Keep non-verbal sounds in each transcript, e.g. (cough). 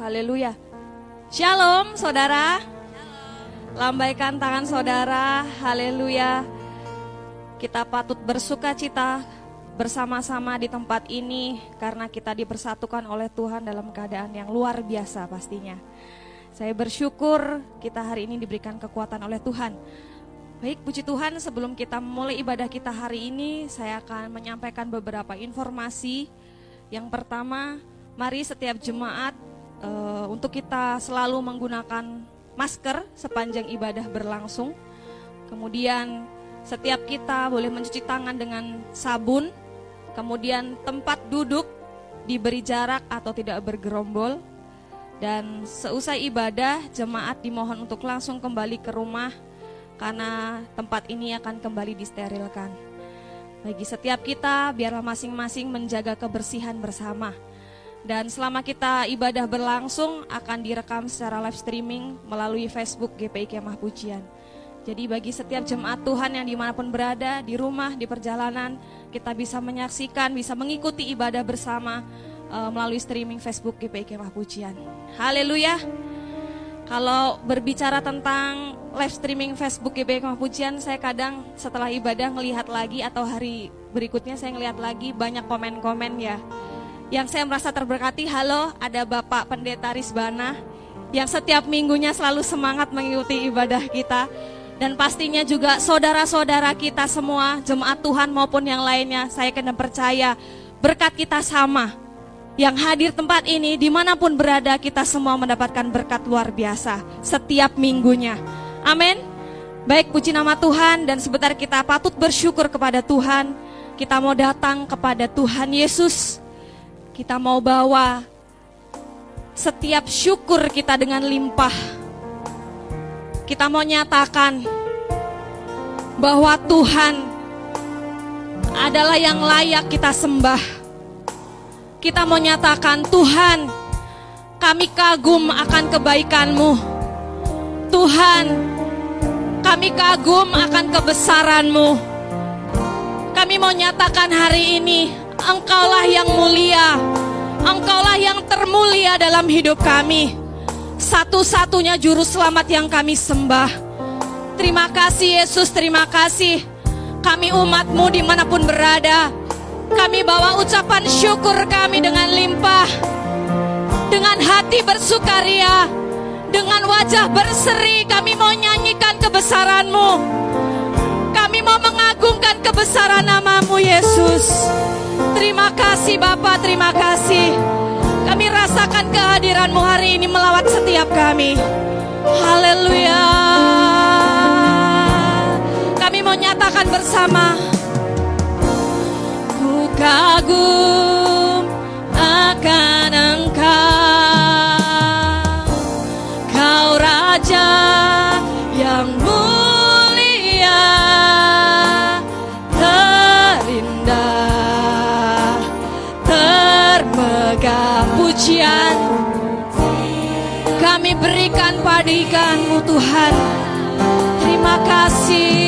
Haleluya. Shalom saudara. Lambaikan tangan saudara. Haleluya. Kita patut bersuka cita bersama-sama di tempat ini karena kita dipersatukan oleh Tuhan dalam keadaan yang luar biasa pastinya. Saya bersyukur kita hari ini diberikan kekuatan oleh Tuhan. Baik, puji Tuhan, sebelum kita mulai ibadah kita hari ini, saya akan menyampaikan beberapa informasi. Yang pertama, mari setiap jemaat uh, untuk kita selalu menggunakan masker sepanjang ibadah berlangsung. Kemudian setiap kita boleh mencuci tangan dengan sabun. Kemudian tempat duduk diberi jarak atau tidak bergerombol. Dan seusai ibadah, jemaat dimohon untuk langsung kembali ke rumah karena tempat ini akan kembali disterilkan. Bagi setiap kita, biarlah masing-masing menjaga kebersihan bersama. Dan selama kita ibadah berlangsung akan direkam secara live streaming melalui Facebook GPI Kemah Pujian. Jadi bagi setiap jemaat Tuhan yang di mana pun berada, di rumah, di perjalanan, kita bisa menyaksikan, bisa mengikuti ibadah bersama uh, melalui streaming Facebook GPI Kemah Pujian. Haleluya. Kalau berbicara tentang live streaming Facebook Kemah Pujian, saya kadang setelah ibadah melihat lagi atau hari berikutnya saya ngelihat lagi banyak komen-komen ya yang saya merasa terberkati, halo ada Bapak Pendeta Rizbana yang setiap minggunya selalu semangat mengikuti ibadah kita. Dan pastinya juga saudara-saudara kita semua, jemaat Tuhan maupun yang lainnya, saya kena percaya berkat kita sama. Yang hadir tempat ini, di mana pun berada, kita semua mendapatkan berkat luar biasa setiap minggunya. Amin. Baik puji nama Tuhan dan sebentar kita patut bersyukur kepada Tuhan. Kita mau datang kepada Tuhan Yesus kita mau bawa setiap syukur kita dengan limpah. Kita mau nyatakan bahwa Tuhan adalah yang layak kita sembah. Kita mau nyatakan Tuhan, kami kagum akan kebaikan-Mu. Tuhan, kami kagum akan kebesaran-Mu. Kami mau nyatakan hari ini Engkaulah yang mulia, Engkaulah yang termulia dalam hidup kami. Satu-satunya juru selamat yang kami sembah. Terima kasih Yesus, terima kasih. Kami umatmu di mana pun berada. Kami bawa ucapan syukur kami dengan limpah. Dengan hati bersukaria. Dengan wajah berseri kami mau nyanyikan kebesaranmu. Kami mau mengagungkan kebesaran namamu Yesus. Terima kasih Bapak, terima kasih. Kami rasakan kehadiranmu hari ini melawat setiap kami. Haleluya. Kami mau nyatakan bersama. Ku kagum akan engkau. Pujian kami berikan padikanmu Tuhan. Terima kasih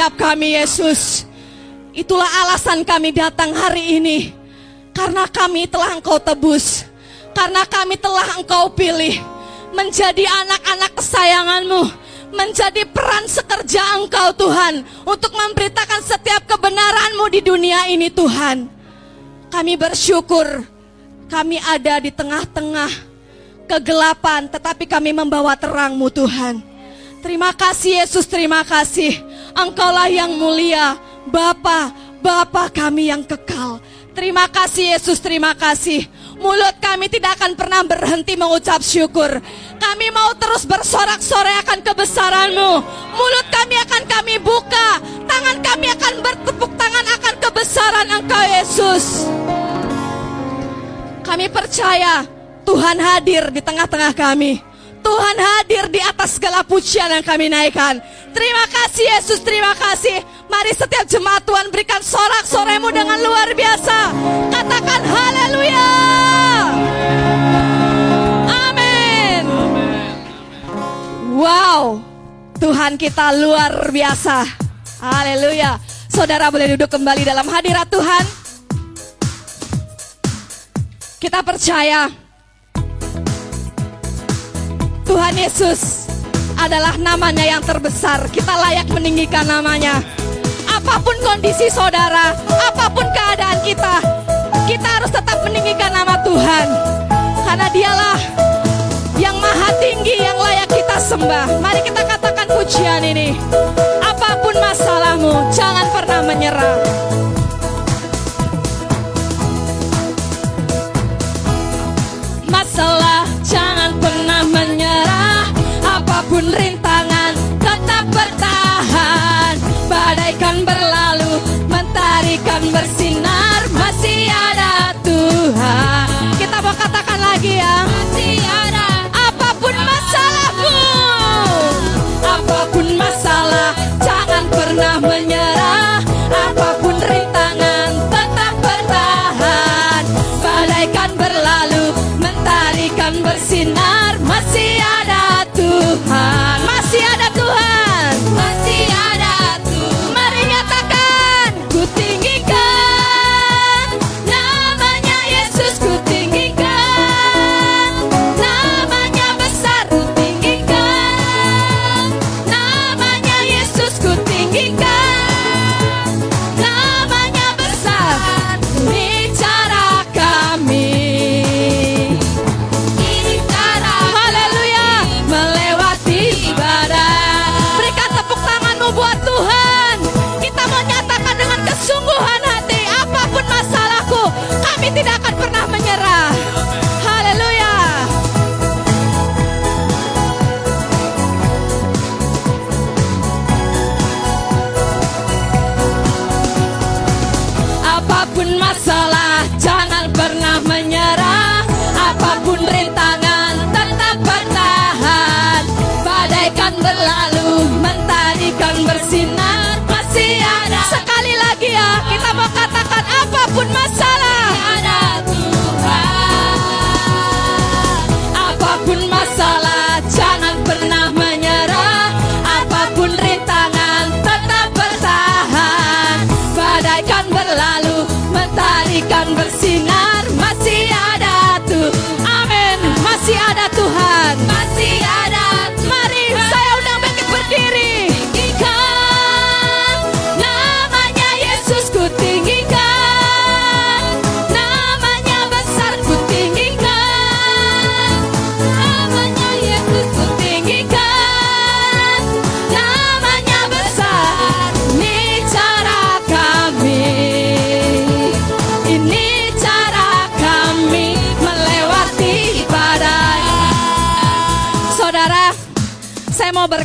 setiap kami Yesus. Itulah alasan kami datang hari ini. Karena kami telah Engkau tebus. Karena kami telah Engkau pilih menjadi anak-anak kesayanganmu menjadi peran sekerja Engkau Tuhan untuk memberitakan setiap kebenaranmu di dunia ini Tuhan. Kami bersyukur kami ada di tengah-tengah kegelapan tetapi kami membawa terangmu Tuhan. Terima kasih Yesus, terima kasih. Engkaulah yang mulia, Bapa, Bapa kami yang kekal. Terima kasih Yesus, terima kasih. Mulut kami tidak akan pernah berhenti mengucap syukur. Kami mau terus bersorak-sorai akan kebesaranmu. Mulut kami akan kami buka. Tangan kami akan bertepuk tangan akan kebesaran Engkau Yesus. Kami percaya Tuhan hadir di tengah-tengah kami. Tuhan hadir di atas segala pujian yang kami naikkan. Terima kasih Yesus, terima kasih. Mari setiap jemaat Tuhan berikan sorak-soremu dengan luar biasa. Katakan haleluya. Amin. Wow, Tuhan kita luar biasa. Haleluya. Saudara boleh duduk kembali dalam hadirat Tuhan. Kita percaya Tuhan Yesus adalah namanya yang terbesar. Kita layak meninggikan namanya. Apa pun kondisi saudara, apa pun keadaan kita, kita harus tetap meninggikan nama Tuhan. Karena dialah yang maha tinggi yang layak kita sembah. Mari kita katakan pujian ini. Apa pun masalahmu, jangan pernah menyerah. Masalah jangan menyerah Apa pun rintangan tetap bertahan. Badaikan berlalu mentarikan bersinar Masih ada Tuhan. Kita mau katakan lagi ya Masih ada. Apa pun masalahmu Apa pun masalah jangan pernah menyerah mentarikan bersinar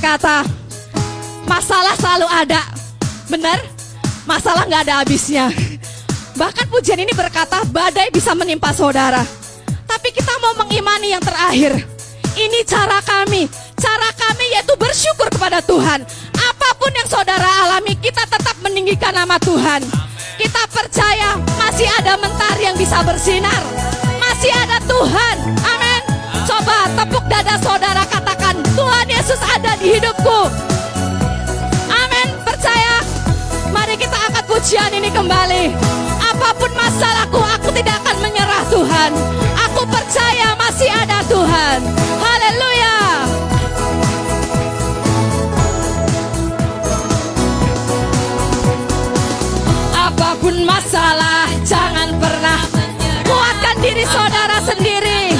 berkata, masalah selalu ada. Benar? Masalah nggak ada habisnya. Bahkan pujian ini berkata badai bisa menimpa saudara. Tapi kita mau mengimani yang terakhir. Ini cara kami. Cara kami yaitu bersyukur kepada Tuhan. Apa pun yang saudara alami, kita tetap meninggikan nama Tuhan. Kita percaya masih ada mentari yang bisa bersinar. Masih ada Tuhan. Amin. Coba tepuk dada saudara Di hidupku. Amin. Percaya. Mari kita angkat pujian ini kembali. Apa pun masalahku, aku tidak akan menyerah Tuhan. Aku percaya masih ada Tuhan. Haleluya. Apa pun masalah, jangan pernah kuatkan diri saudara sendiri.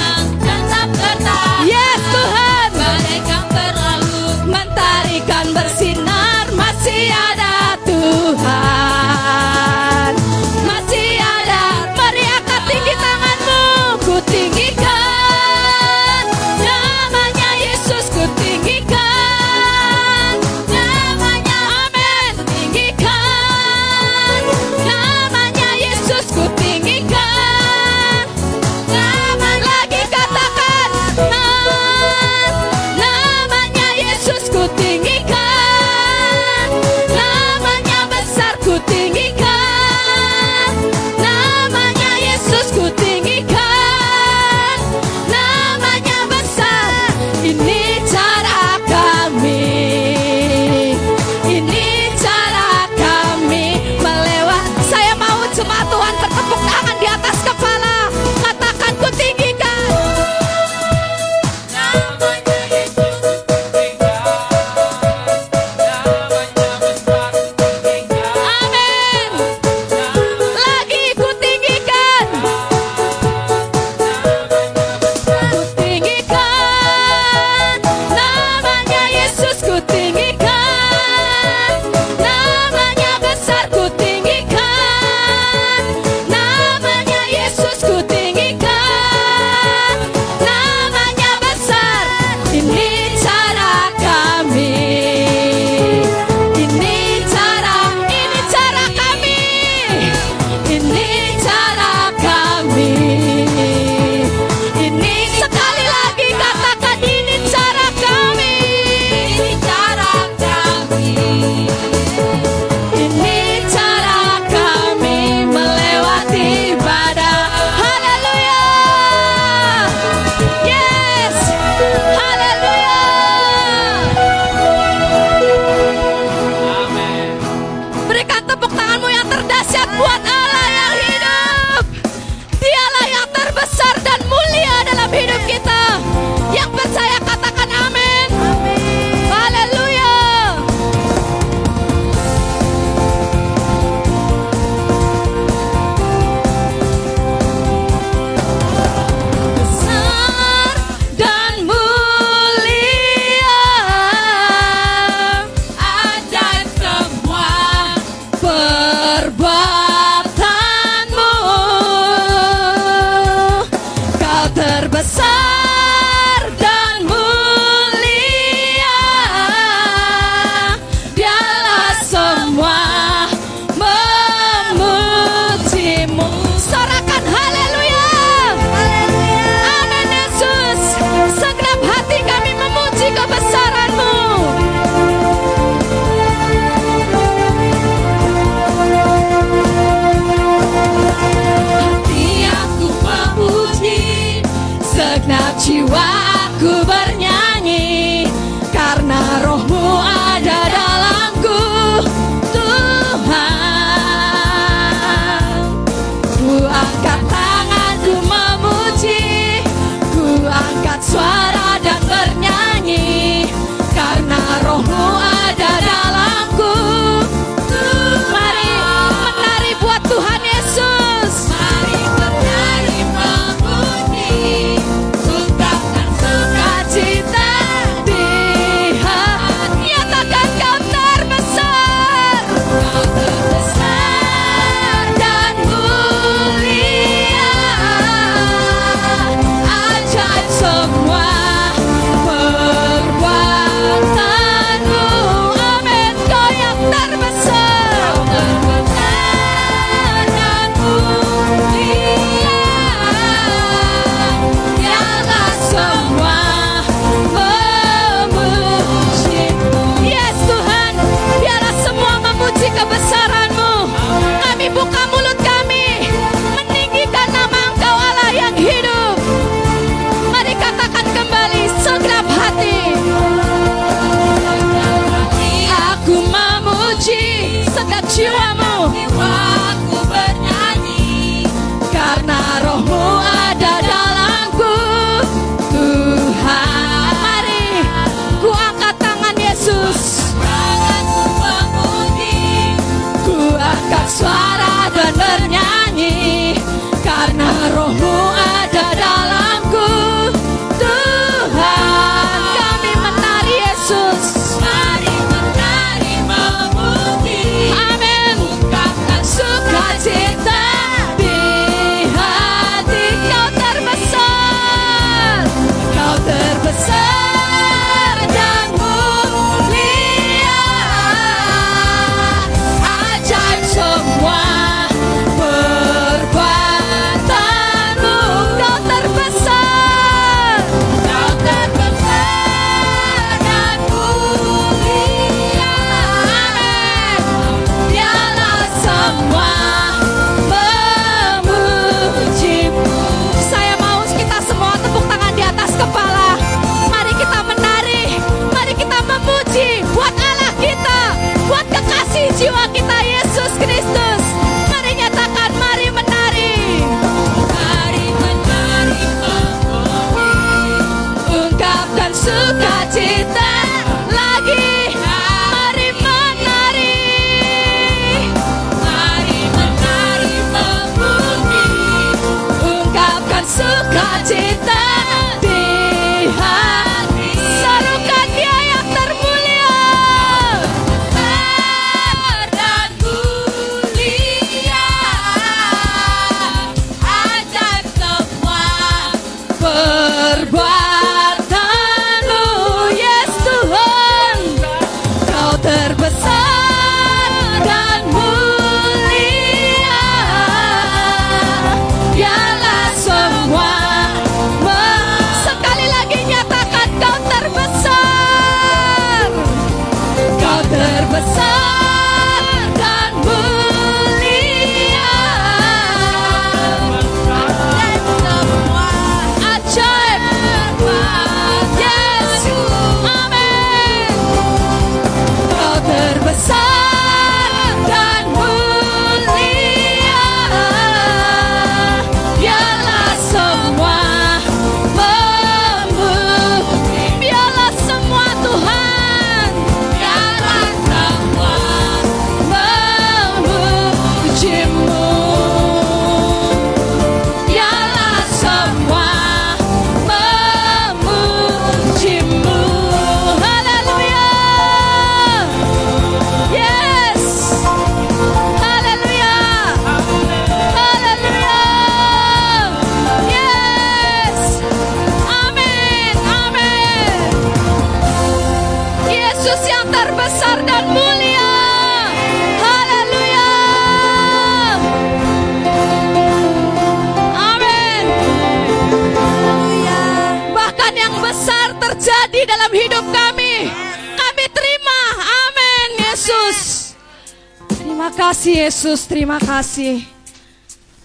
Kasih Yesus, terima kasih.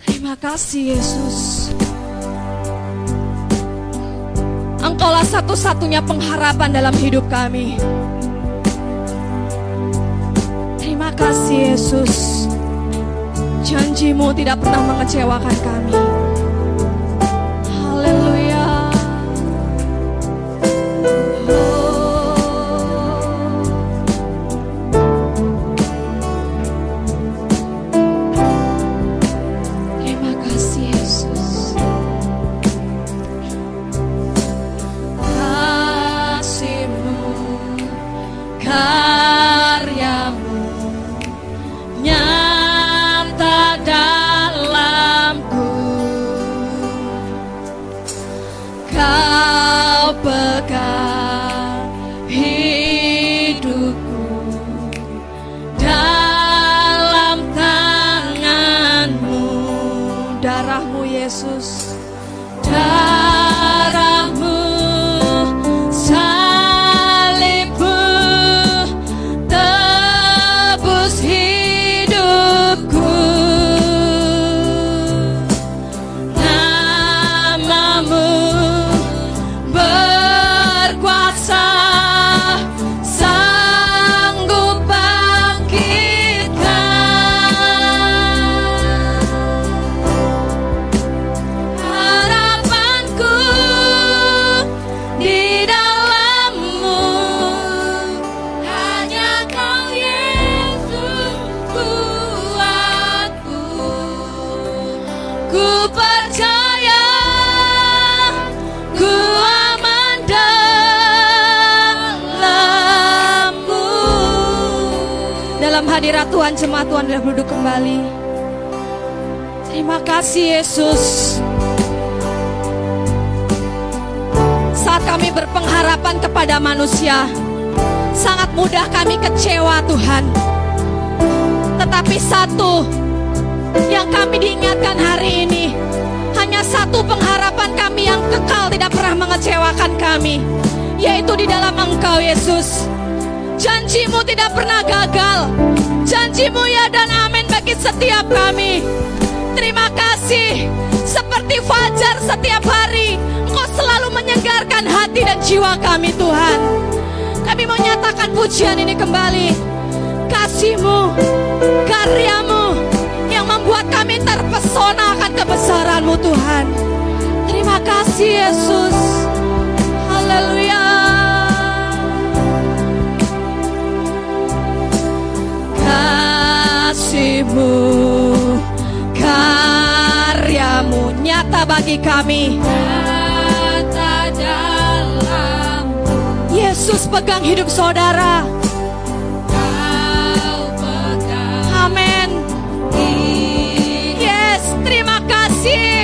Terima kasih Yesus. Engkaulah satu-satunya pengharapan dalam hidup kami. Terima kasih Yesus. Janjimu tidak pernah mengecewakan kami. Tuhan, jemaat Tuhan sudah duduk kembali. Terima kasih Yesus. Saat kami berpengharapan kepada manusia, sangat mudah kami kecewa Tuhan. Tetapi satu yang kami diingatkan hari ini, hanya satu pengharapan kami yang kekal tidak pernah mengecewakan kami, yaitu di dalam Engkau Yesus. Janjimu tidak pernah gagal. Janjimu ya dan amin bagi setiap kami. Terima kasih. Seperti fajar setiap hari. Engkau selalu menyegarkan hati dan jiwa kami Tuhan. Kami mau nyatakan pujian ini kembali. Kasihmu, karyamu yang membuat kami terpesona akan kebesaranmu Tuhan. Terima kasih Yesus. kasihmu. Karyamu nyata bagi kami. Nyata dalam Yesus pegang hidup saudara. Kau pegang Amin Yes terima kasih.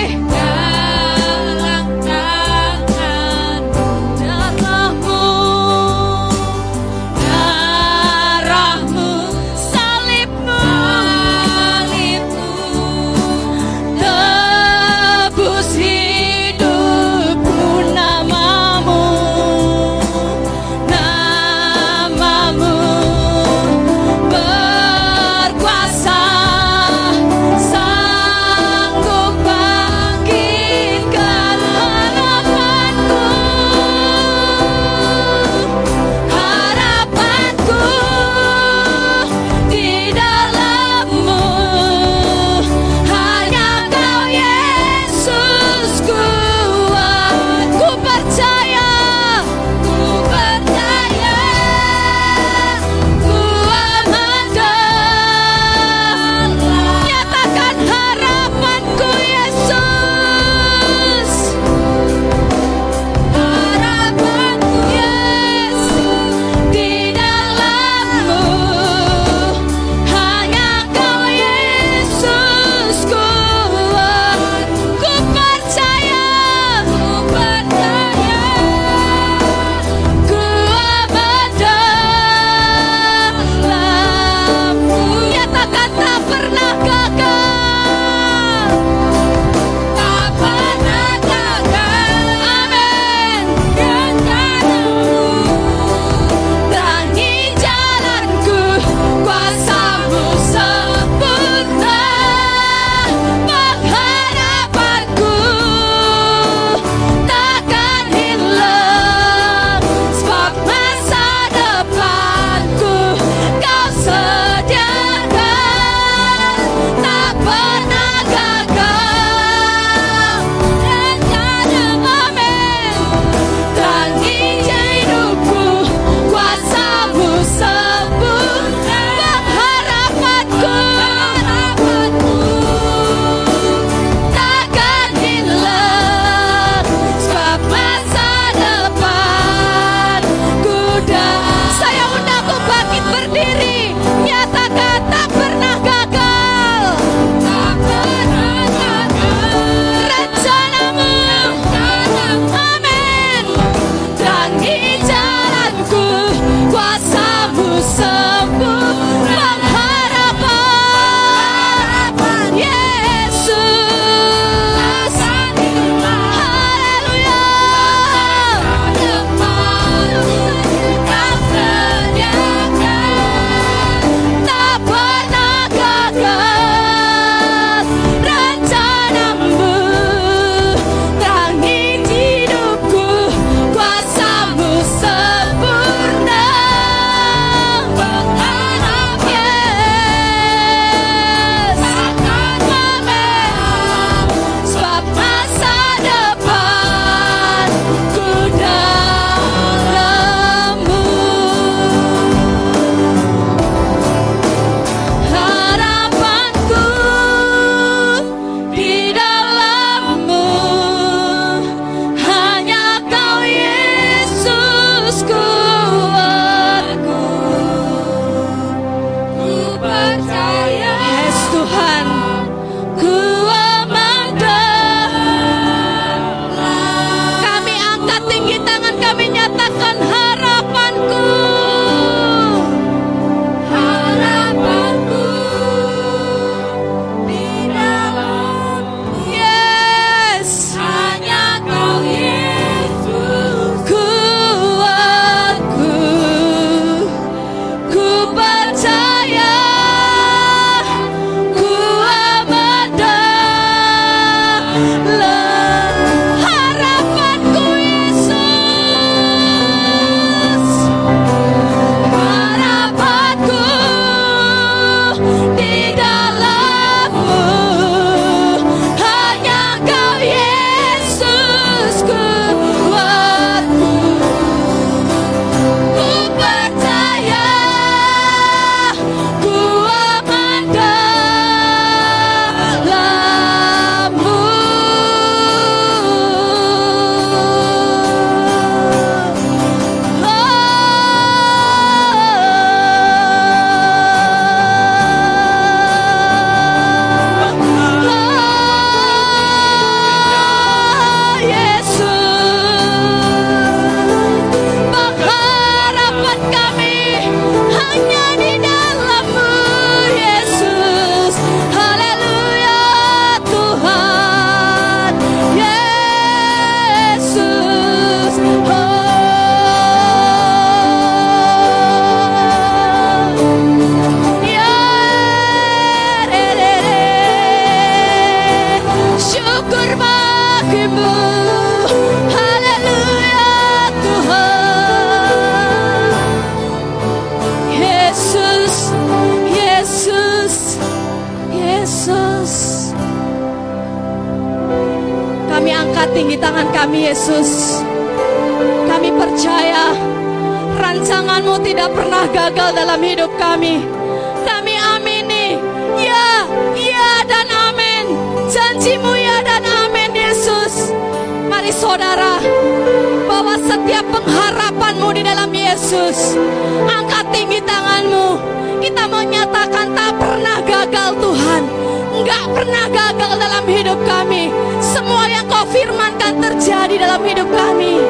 Yesus. Angkat tinggi tanganmu. Kita menyatakan tak pernah gagal Tuhan. Enggak pernah gagal dalam hidup kami. Semua yang kau firmankan terjadi dalam hidup kami.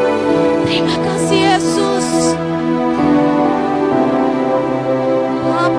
Terima kasih Yesus. Tak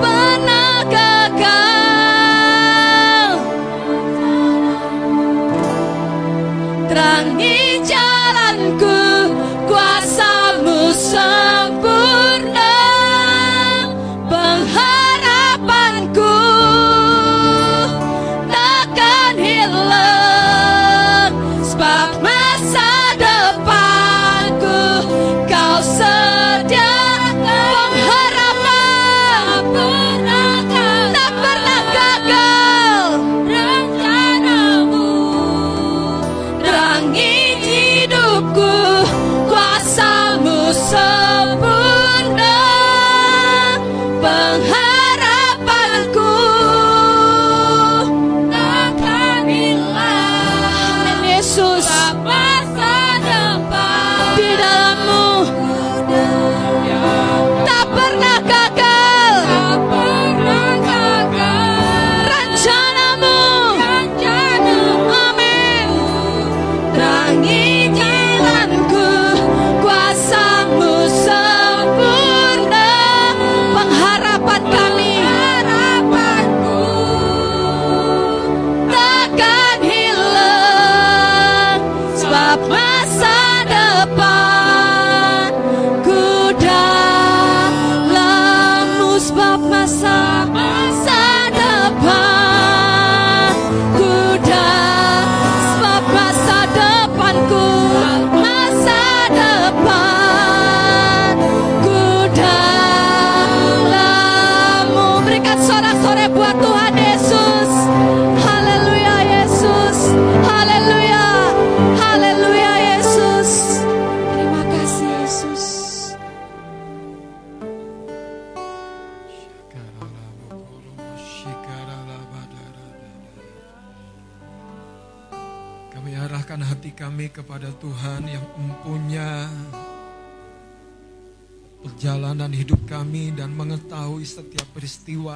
mengetahui setiap peristiwa.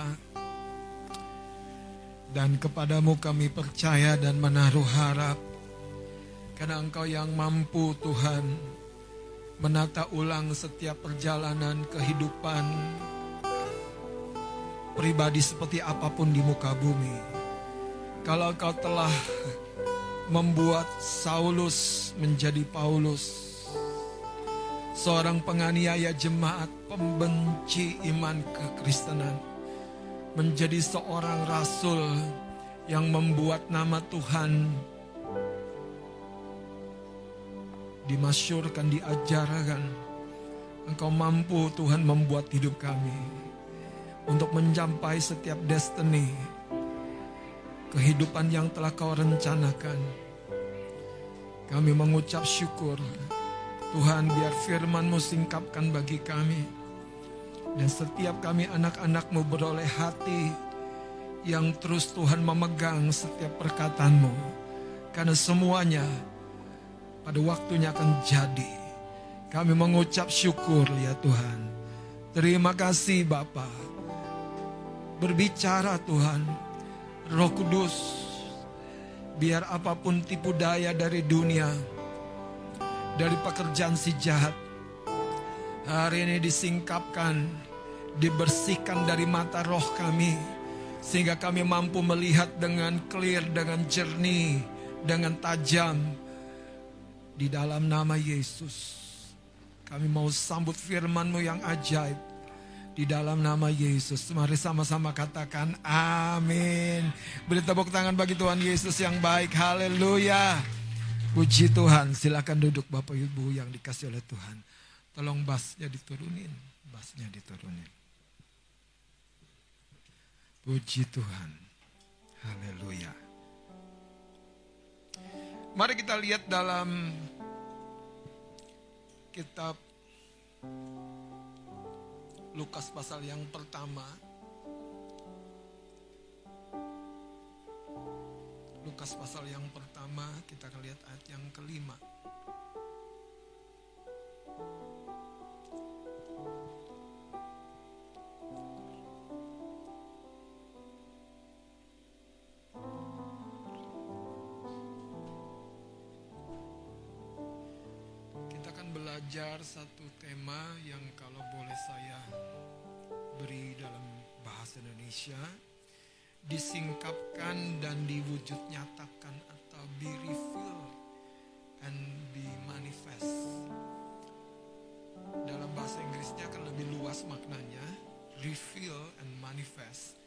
Dan kepadamu kami percaya dan menaruh harap. Karena engkau yang mampu Tuhan menata ulang setiap perjalanan kehidupan pribadi seperti apa pun di muka bumi. Kalau engkau telah membuat Saulus menjadi Paulus. Seorang penganiaya jemaat, pembenci iman kekristenan. Menjadi seorang rasul yang membuat nama Tuhan dimasyurkan, diajarkan. Engkau mampu Tuhan membuat hidup kami untuk mencapai setiap destiny kehidupan yang telah kau rencanakan. Kami mengucap syukur. Tuhan biar firman-Mu singkapkan bagi kami. Dan setiap kami anak-anak-Mu beroleh hati yang terus Tuhan memegang setiap perkataan-Mu. Karena semuanya pada waktunya akan jadi. Kami mengucap syukur ya Tuhan. Terima kasih Bapa. Berbicara Tuhan Roh Kudus, biar apa pun tipu daya dari dunia, dari pekerjaan si jahat, hari ini disingkapkan, dibersihkan dari mata roh kami, sehingga kami mampu melihat dengan clear, dengan jernih, dengan tajam, di dalam nama Yesus. Kami mau sambut firman-Mu yang ajaib di dalam nama Yesus. Mari sama-sama katakan amin. Beri tepuk tangan bagi Tuhan Yesus yang baik. Haleluya. Puji Tuhan. Silakan duduk Bapak Ibu yang dikasih oleh Tuhan. Tolong basnya diturunin. Basnya diturunin. Puji Tuhan. Haleluya. Mari kita lihat dalam kitab Lukas pasal yang pertama. Lukas pasal yang pertama kita akan lihat ayat yang kelima. belajar satu tema yang kalau boleh saya beri dalam bahasa Indonesia disingkapkan dan diwujud nyatakan atau be revealed and be manifest. Dalam bahasa Inggrisnya akan lebih luas maknanya, reveal and manifest.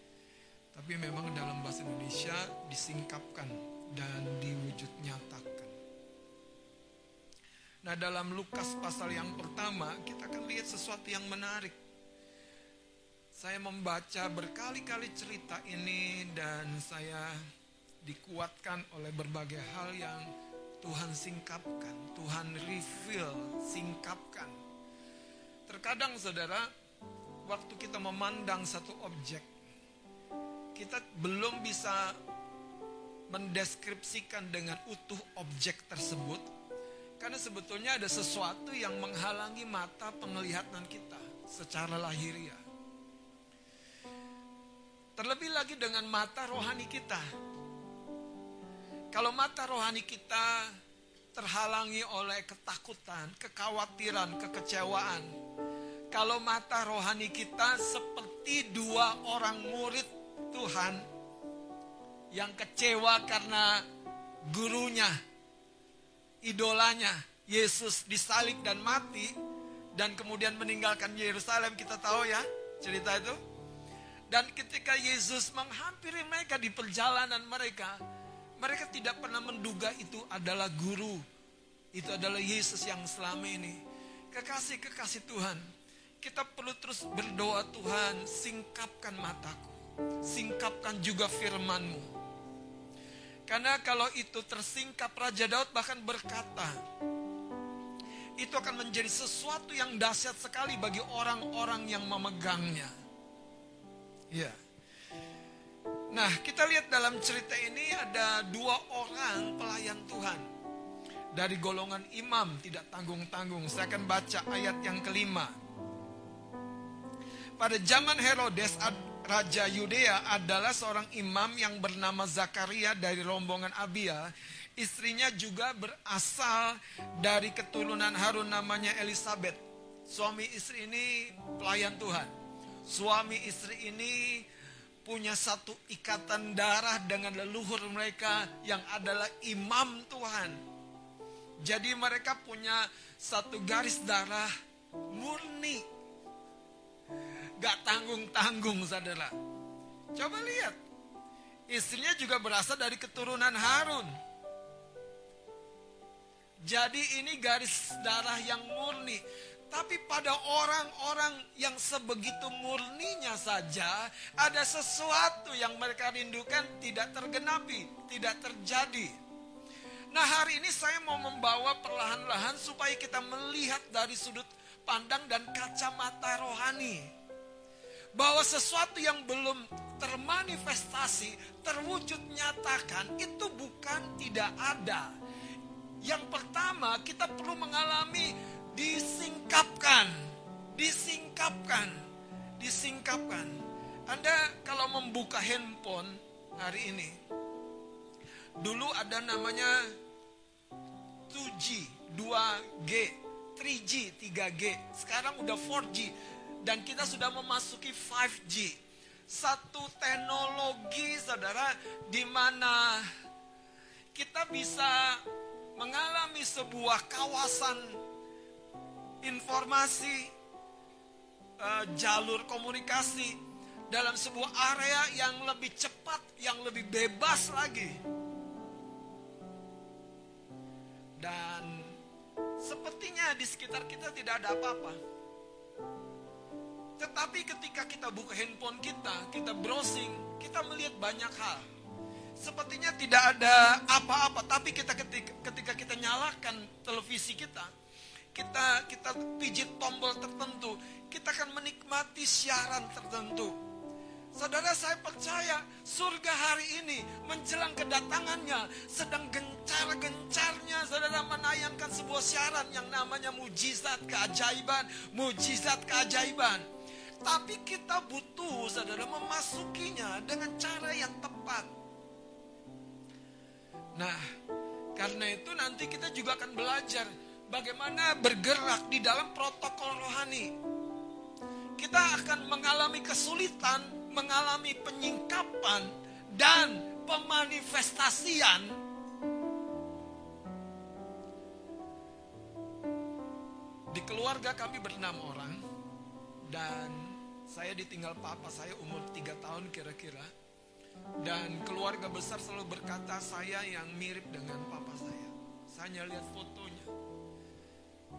Tapi memang dalam bahasa Indonesia disingkapkan dan diwujud nyatakan. Nah dalam Lukas pasal yang pertama kita akan lihat sesuatu yang menarik. Saya membaca berkali-kali cerita ini dan saya dikuatkan oleh berbagai hal yang Tuhan singkapkan, Tuhan reveal, singkapkan. Terkadang saudara, waktu kita memandang satu objek, kita belum bisa mendeskripsikan dengan utuh objek tersebut karena sebetulnya ada sesuatu yang menghalangi mata penglihatan kita secara lahiriah. Terlebih lagi dengan mata rohani kita. Kalau mata rohani kita terhalangi oleh ketakutan, kekhawatiran, kekecewaan. Kalau mata rohani kita seperti dua orang murid Tuhan yang kecewa karena gurunya idolanya Yesus disalib dan mati dan kemudian meninggalkan Yerusalem kita tahu ya cerita itu dan ketika Yesus menghampiri mereka di perjalanan mereka mereka tidak pernah menduga itu adalah guru itu adalah Yesus yang selama ini kekasih-kekasih Tuhan kita perlu terus berdoa Tuhan singkapkan mataku singkapkan juga firmanmu karena kalau itu tersingkap Raja Daud bahkan berkata, itu akan menjadi sesuatu yang dahsyat sekali bagi orang-orang yang memegangnya. Ya. Nah, kita lihat dalam cerita ini ada dua orang pelayan Tuhan. dari golongan imam tidak tanggung-tanggung. Saya akan baca ayat yang kelima. Pada zaman Herodes, Raja Yudea adalah seorang imam yang bernama Zakaria dari rombongan Abia. Istrinya juga berasal dari keturunan Harun namanya Elizabeth. Suami istri ini pelayan Tuhan. Suami istri ini punya satu ikatan darah dengan leluhur mereka yang adalah imam Tuhan. Jadi mereka punya satu garis darah murni. Gak tanggung-tanggung saudara. Coba lihat. Istrinya juga berasal dari keturunan Harun. Jadi ini garis darah yang murni. Tapi pada orang-orang yang sebegitu murninya saja, ada sesuatu yang mereka rindukan tidak tergenapi, tidak terjadi. Nah hari ini saya mau membawa perlahan-lahan supaya kita melihat dari sudut pandang dan kacamata rohani. Bahwa sesuatu yang belum termanifestasi, terwujud nyatakan, itu bukan tidak ada. Yang pertama kita perlu mengalami disingkapkan, disingkapkan, disingkapkan. Anda kalau membuka handphone hari ini, dulu ada namanya 2G, 2G, 3G, 3G. Sekarang udah 4G dan kita sudah memasuki 5G. Satu teknologi saudara di mana kita bisa mengalami sebuah kawasan informasi uh, jalur komunikasi dalam sebuah area yang lebih cepat, yang lebih bebas lagi. Dan sepertinya di sekitar kita tidak ada apa-apa. Tetapi ketika kita buka handphone kita, kita browsing, kita melihat banyak hal. Sepertinya tidak ada apa-apa, tapi kita ketika, ketika kita nyalakan televisi kita, kita kita pijit tombol tertentu, kita akan menikmati siaran tertentu. Saudara saya percaya surga hari ini menjelang kedatangannya sedang gencar-gencarnya saudara menayangkan sebuah siaran yang namanya mujizat keajaiban, mujizat keajaiban. Tapi kita butuh saudara memasukinya dengan cara yang tepat. Nah, karena itu nanti kita juga akan belajar bagaimana bergerak di dalam protokol rohani. Kita akan mengalami kesulitan mengalami penyingkapan dan pemanifestasian. Di keluarga kami berenam orang dan saya ditinggal papa saya umur tiga tahun kira-kira. Dan keluarga besar selalu berkata saya yang mirip dengan papa saya. Saya lihat fotonya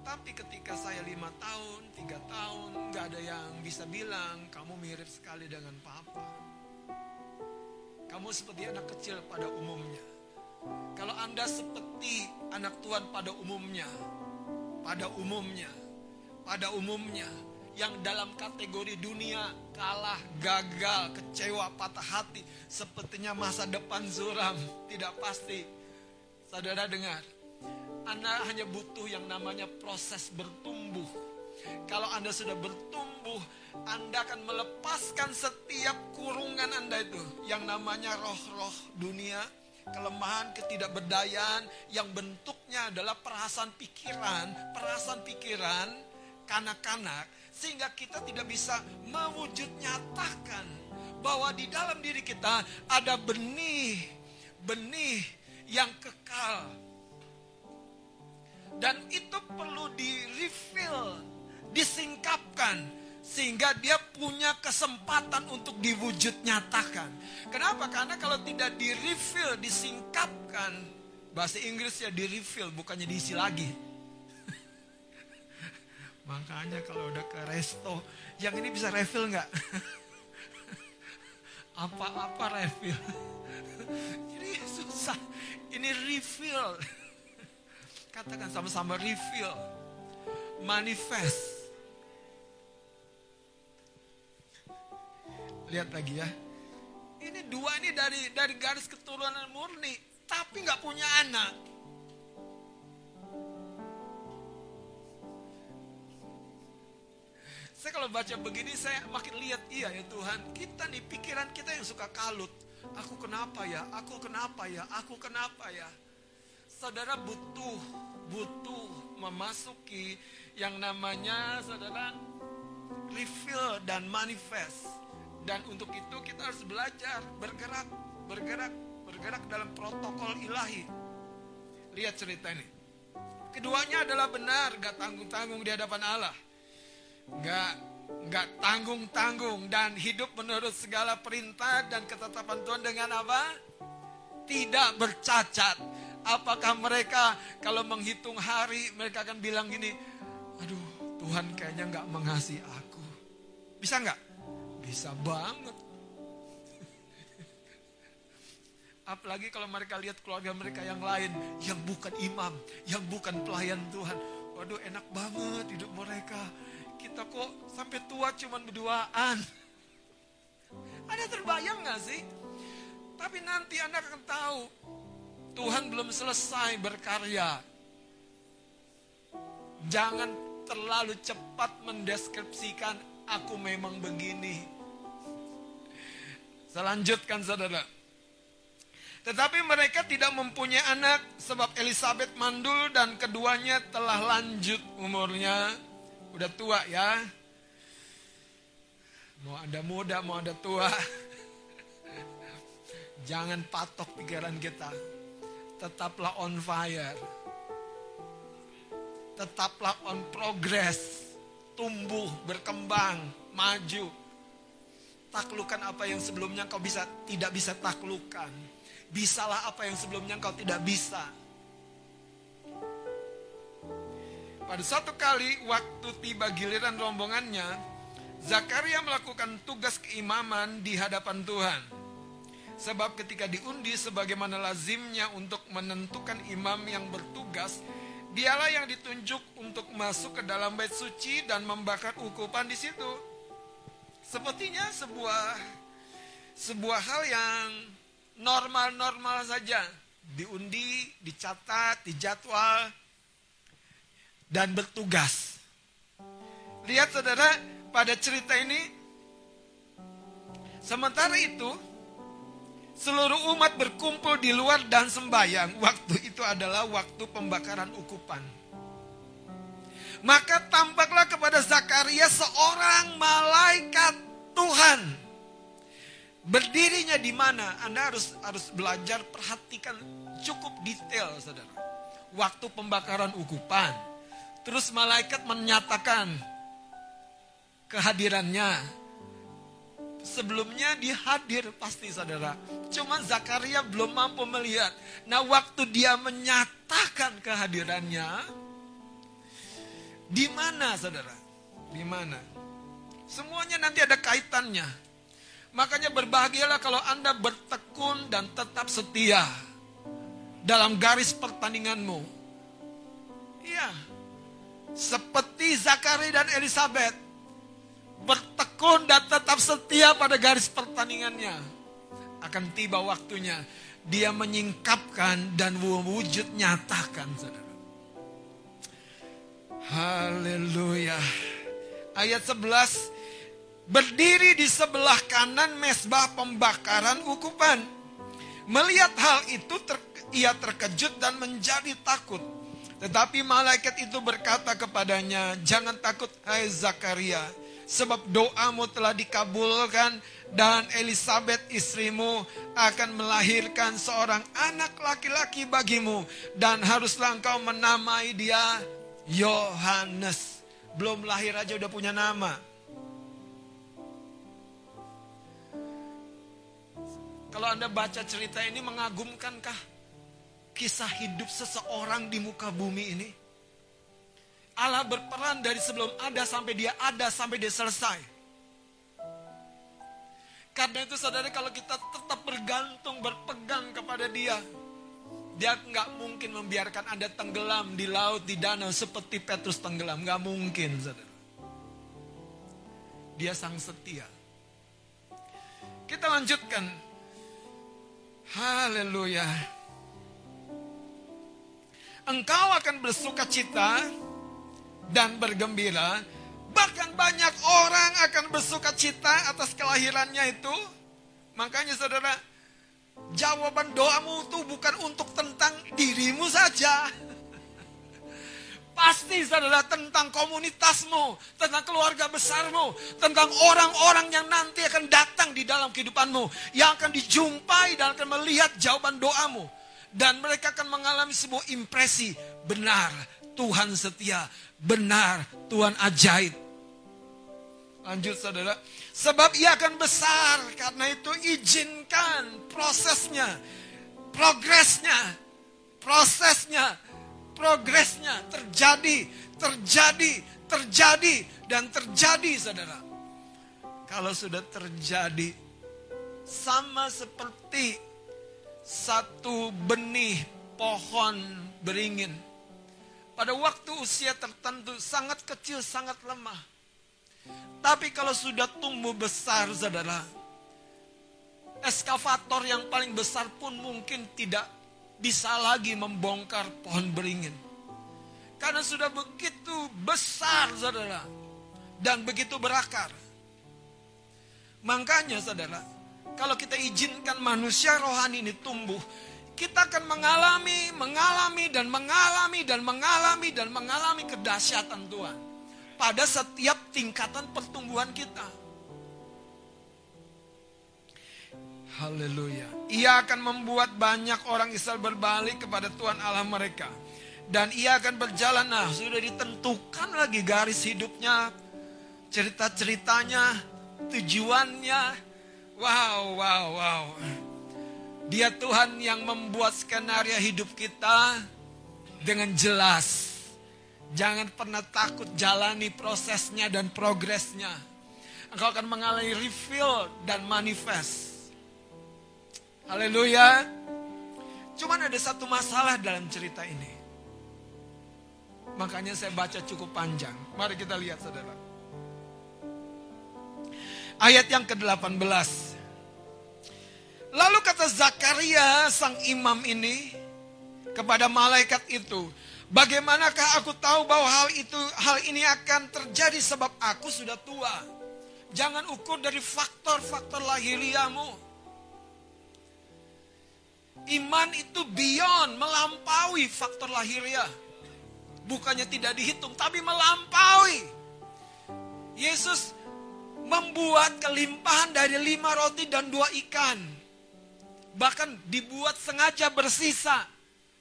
tapi ketika saya lima tahun, tiga tahun, nggak ada yang bisa bilang kamu mirip sekali dengan papa. Kamu seperti anak kecil pada umumnya. Kalau Anda seperti anak Tuhan pada umumnya, pada umumnya, pada umumnya, yang dalam kategori dunia kalah, gagal, kecewa, patah hati, sepertinya masa depan suram, tidak pasti. Saudara dengar, anda hanya butuh yang namanya proses bertumbuh. Kalau Anda sudah bertumbuh, Anda akan melepaskan setiap kurungan Anda itu yang namanya roh-roh dunia, kelemahan, ketidakberdayaan yang bentuknya adalah perasaan pikiran, perasaan pikiran kanak-kanak sehingga kita tidak bisa mewujud nyatakan bahwa di dalam diri kita ada benih, benih yang kekal dan itu perlu di-refill, disingkapkan sehingga dia punya kesempatan untuk diwujud nyatakan. Kenapa? Karena kalau tidak di-refill, disingkapkan, bahasa Inggris ya di-refill, bukannya diisi lagi. (laughs) Makanya kalau udah ke resto, yang ini bisa refill nggak? (laughs) Apa-apa refill. (laughs) Jadi susah. Ini refill. Katakan sama-sama reveal. Manifest. Lihat lagi ya. Ini dua ini dari dari garis keturunan murni, tapi nggak punya anak. Saya kalau baca begini saya makin lihat iya ya Tuhan, kita nih pikiran kita yang suka kalut. Aku kenapa ya? Aku kenapa ya? Aku kenapa ya? Saudara butuh butuh memasuki yang namanya saudara reveal dan manifest. Dan untuk itu kita harus belajar, bergerak, bergerak, bergerak dalam protokol ilahi. Lihat cerita ini. Keduanya adalah benar, gak tanggung-tanggung di hadapan Allah. Gak gak tanggung-tanggung dan hidup menurut segala perintah dan ketetapan Tuhan dengan apa? Tidak bercacat. Apakah mereka kalau menghitung hari mereka akan bilang gini, aduh Tuhan kayaknya nggak mengasihi aku. Bisa nggak? Bisa banget. (laughs) Apalagi kalau mereka lihat keluarga mereka yang lain, yang bukan imam, yang bukan pelayan Tuhan. Waduh enak banget hidup mereka. Kita kok sampai tua cuman berduaan. (laughs) Ada terbayang gak sih? Tapi nanti Anda akan tahu, Tuhan belum selesai berkarya. Jangan terlalu cepat mendeskripsikan aku memang begini. Selanjutkan saudara. Tetapi mereka tidak mempunyai anak sebab Elizabeth mandul dan keduanya telah lanjut umurnya. Udah tua ya. Mau ada muda, mau ada tua. (laughs) Jangan patok pikiran kita. Tetaplah on fire. Tetaplah on progress. Tumbuh, berkembang, maju. Taklukan apa yang sebelumnya kau bisa tidak bisa taklukan bisalah apa yang sebelumnya engkau tidak bisa. Pada satu kali waktu tiba giliran rombongannya, Zakaria melakukan tugas keimaman di hadapan Tuhan. Sebab ketika diundi sebagaimana lazimnya untuk menentukan imam yang bertugas, dialah yang ditunjuk untuk masuk ke dalam bait suci dan membakar ukupan di situ. Sepertinya sebuah sebuah hal yang normal-normal saja. Diundi, dicatat, dijadwal, dan bertugas. Lihat saudara, pada cerita ini, sementara itu, seluruh umat berkumpul di luar dan sembahyang. Waktu itu adalah waktu pembakaran ukupan. Maka tampaklah kepada Zakaria seorang malaikat Tuhan Berdirinya di mana? Anda harus harus belajar perhatikan cukup detail, Saudara. Waktu pembakaran ukupan. Terus malaikat menyatakan kehadirannya. Sebelumnya dia hadir pasti saudara. Cuma Zakaria belum mampu melihat. Nah waktu dia menyatakan kehadirannya. Di mana saudara? Di mana? Semuanya nanti ada kaitannya. Makanya berbahagialah kalau Anda bertekun dan tetap setia dalam garis pertandinganmu. Iya. Seperti Zakaria dan Elizabeth bertekun dan tetap setia pada garis pertandingannya. Akan tiba waktunya dia menyingkapkan dan wujud nyatakan saudara. Haleluya. Ayat 11 berdiri di sebelah kanan mesbah pembakaran ukupan. Melihat hal itu ter, ia terkejut dan menjadi takut. Tetapi malaikat itu berkata kepadanya, "Jangan takut, hai Zakaria, sebab doamu telah dikabulkan dan Elizabeth istrimu akan melahirkan seorang anak laki-laki bagimu dan haruslah engkau menamai dia Yohanes." Belum lahir aja udah punya nama. Kalau Anda baca cerita ini mengagumkankah kisah hidup seseorang di muka bumi ini? Allah berperan dari sebelum ada sampai dia ada sampai dia selesai. Karena itu saudara kalau kita tetap bergantung, berpegang kepada dia. Dia nggak mungkin membiarkan Anda tenggelam di laut, di danau seperti Petrus tenggelam. Nggak mungkin saudara. Dia sang setia. Kita lanjutkan Haleluya. Engkau akan bersuka cita dan bergembira Bahkan banyak orang akan bersuka cita atas kelahirannya itu. Makanya saudara, jawaban doamu itu bukan untuk tentang dirimu saja. Pasti saudara tentang komunitasmu, tentang keluarga besarmu, tentang orang-orang yang nanti akan datang di dalam kehidupanmu. Yang akan dijumpai dan akan melihat jawaban doamu. Dan mereka akan mengalami sebuah impresi. Benar, Tuhan setia. Benar, Tuhan ajaib. Lanjut saudara. Sebab ia akan besar. Karena itu izinkan prosesnya. Progresnya. Prosesnya progresnya terjadi, terjadi, terjadi, dan terjadi saudara. Kalau sudah terjadi, sama seperti satu benih pohon beringin. Pada waktu usia tertentu sangat kecil, sangat lemah. Tapi kalau sudah tumbuh besar, saudara, eskavator yang paling besar pun mungkin tidak bisa lagi membongkar pohon beringin. Karena sudah begitu besar saudara. Dan begitu berakar. Makanya saudara, kalau kita izinkan manusia rohani ini tumbuh, kita akan mengalami, mengalami, dan mengalami, dan mengalami, dan mengalami kedahsyatan Tuhan. Pada setiap tingkatan pertumbuhan kita. Haleluya. Ia akan membuat banyak orang Israel berbalik kepada Tuhan Allah mereka. Dan ia akan berjalan, nah sudah ditentukan lagi garis hidupnya, cerita-ceritanya, tujuannya. Wow, wow, wow. Dia Tuhan yang membuat skenario hidup kita dengan jelas. Jangan pernah takut jalani prosesnya dan progresnya. Engkau akan mengalami reveal dan manifest. Haleluya. Cuman ada satu masalah dalam cerita ini. Makanya saya baca cukup panjang. Mari kita lihat saudara. Ayat yang ke-18. Lalu kata Zakaria sang imam ini kepada malaikat itu, bagaimanakah aku tahu bahwa hal itu hal ini akan terjadi sebab aku sudah tua. Jangan ukur dari faktor-faktor lahiriamu. Iman itu beyond, melampaui faktor lahiriah. Bukannya tidak dihitung, tapi melampaui. Yesus membuat kelimpahan dari lima roti dan dua ikan. Bahkan dibuat sengaja bersisa.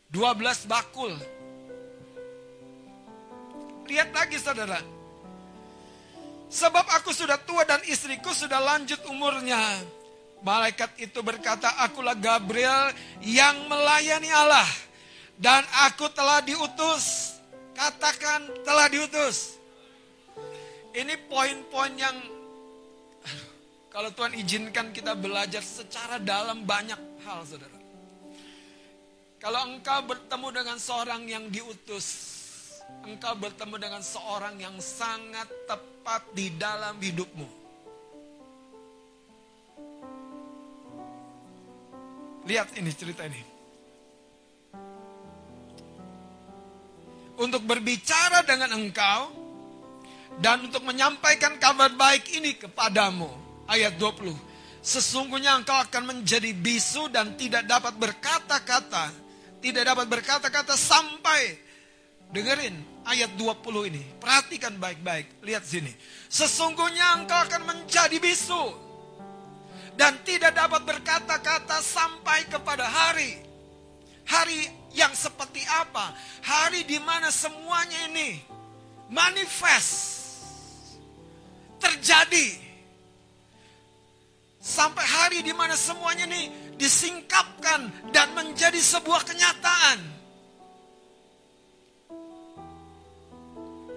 dua belas bakul. Lihat lagi saudara. Sebab aku sudah tua dan istriku sudah lanjut umurnya. Malaikat itu berkata, akulah Gabriel yang melayani Allah. Dan aku telah diutus. Katakan telah diutus. Ini poin-poin yang kalau Tuhan izinkan kita belajar secara dalam banyak hal, saudara. Kalau engkau bertemu dengan seorang yang diutus, engkau bertemu dengan seorang yang sangat tepat di dalam hidupmu. Lihat ini cerita ini. Untuk berbicara dengan engkau dan untuk menyampaikan kabar baik ini kepadamu. Ayat 20. Sesungguhnya engkau akan menjadi bisu dan tidak dapat berkata-kata. Tidak dapat berkata-kata sampai dengerin ayat 20 ini. Perhatikan baik-baik. Lihat sini. Sesungguhnya engkau akan menjadi bisu dan tidak dapat berkata-kata sampai kepada hari. Hari yang seperti apa? Hari di mana semuanya ini manifest terjadi. Sampai hari di mana semuanya ini disingkapkan dan menjadi sebuah kenyataan.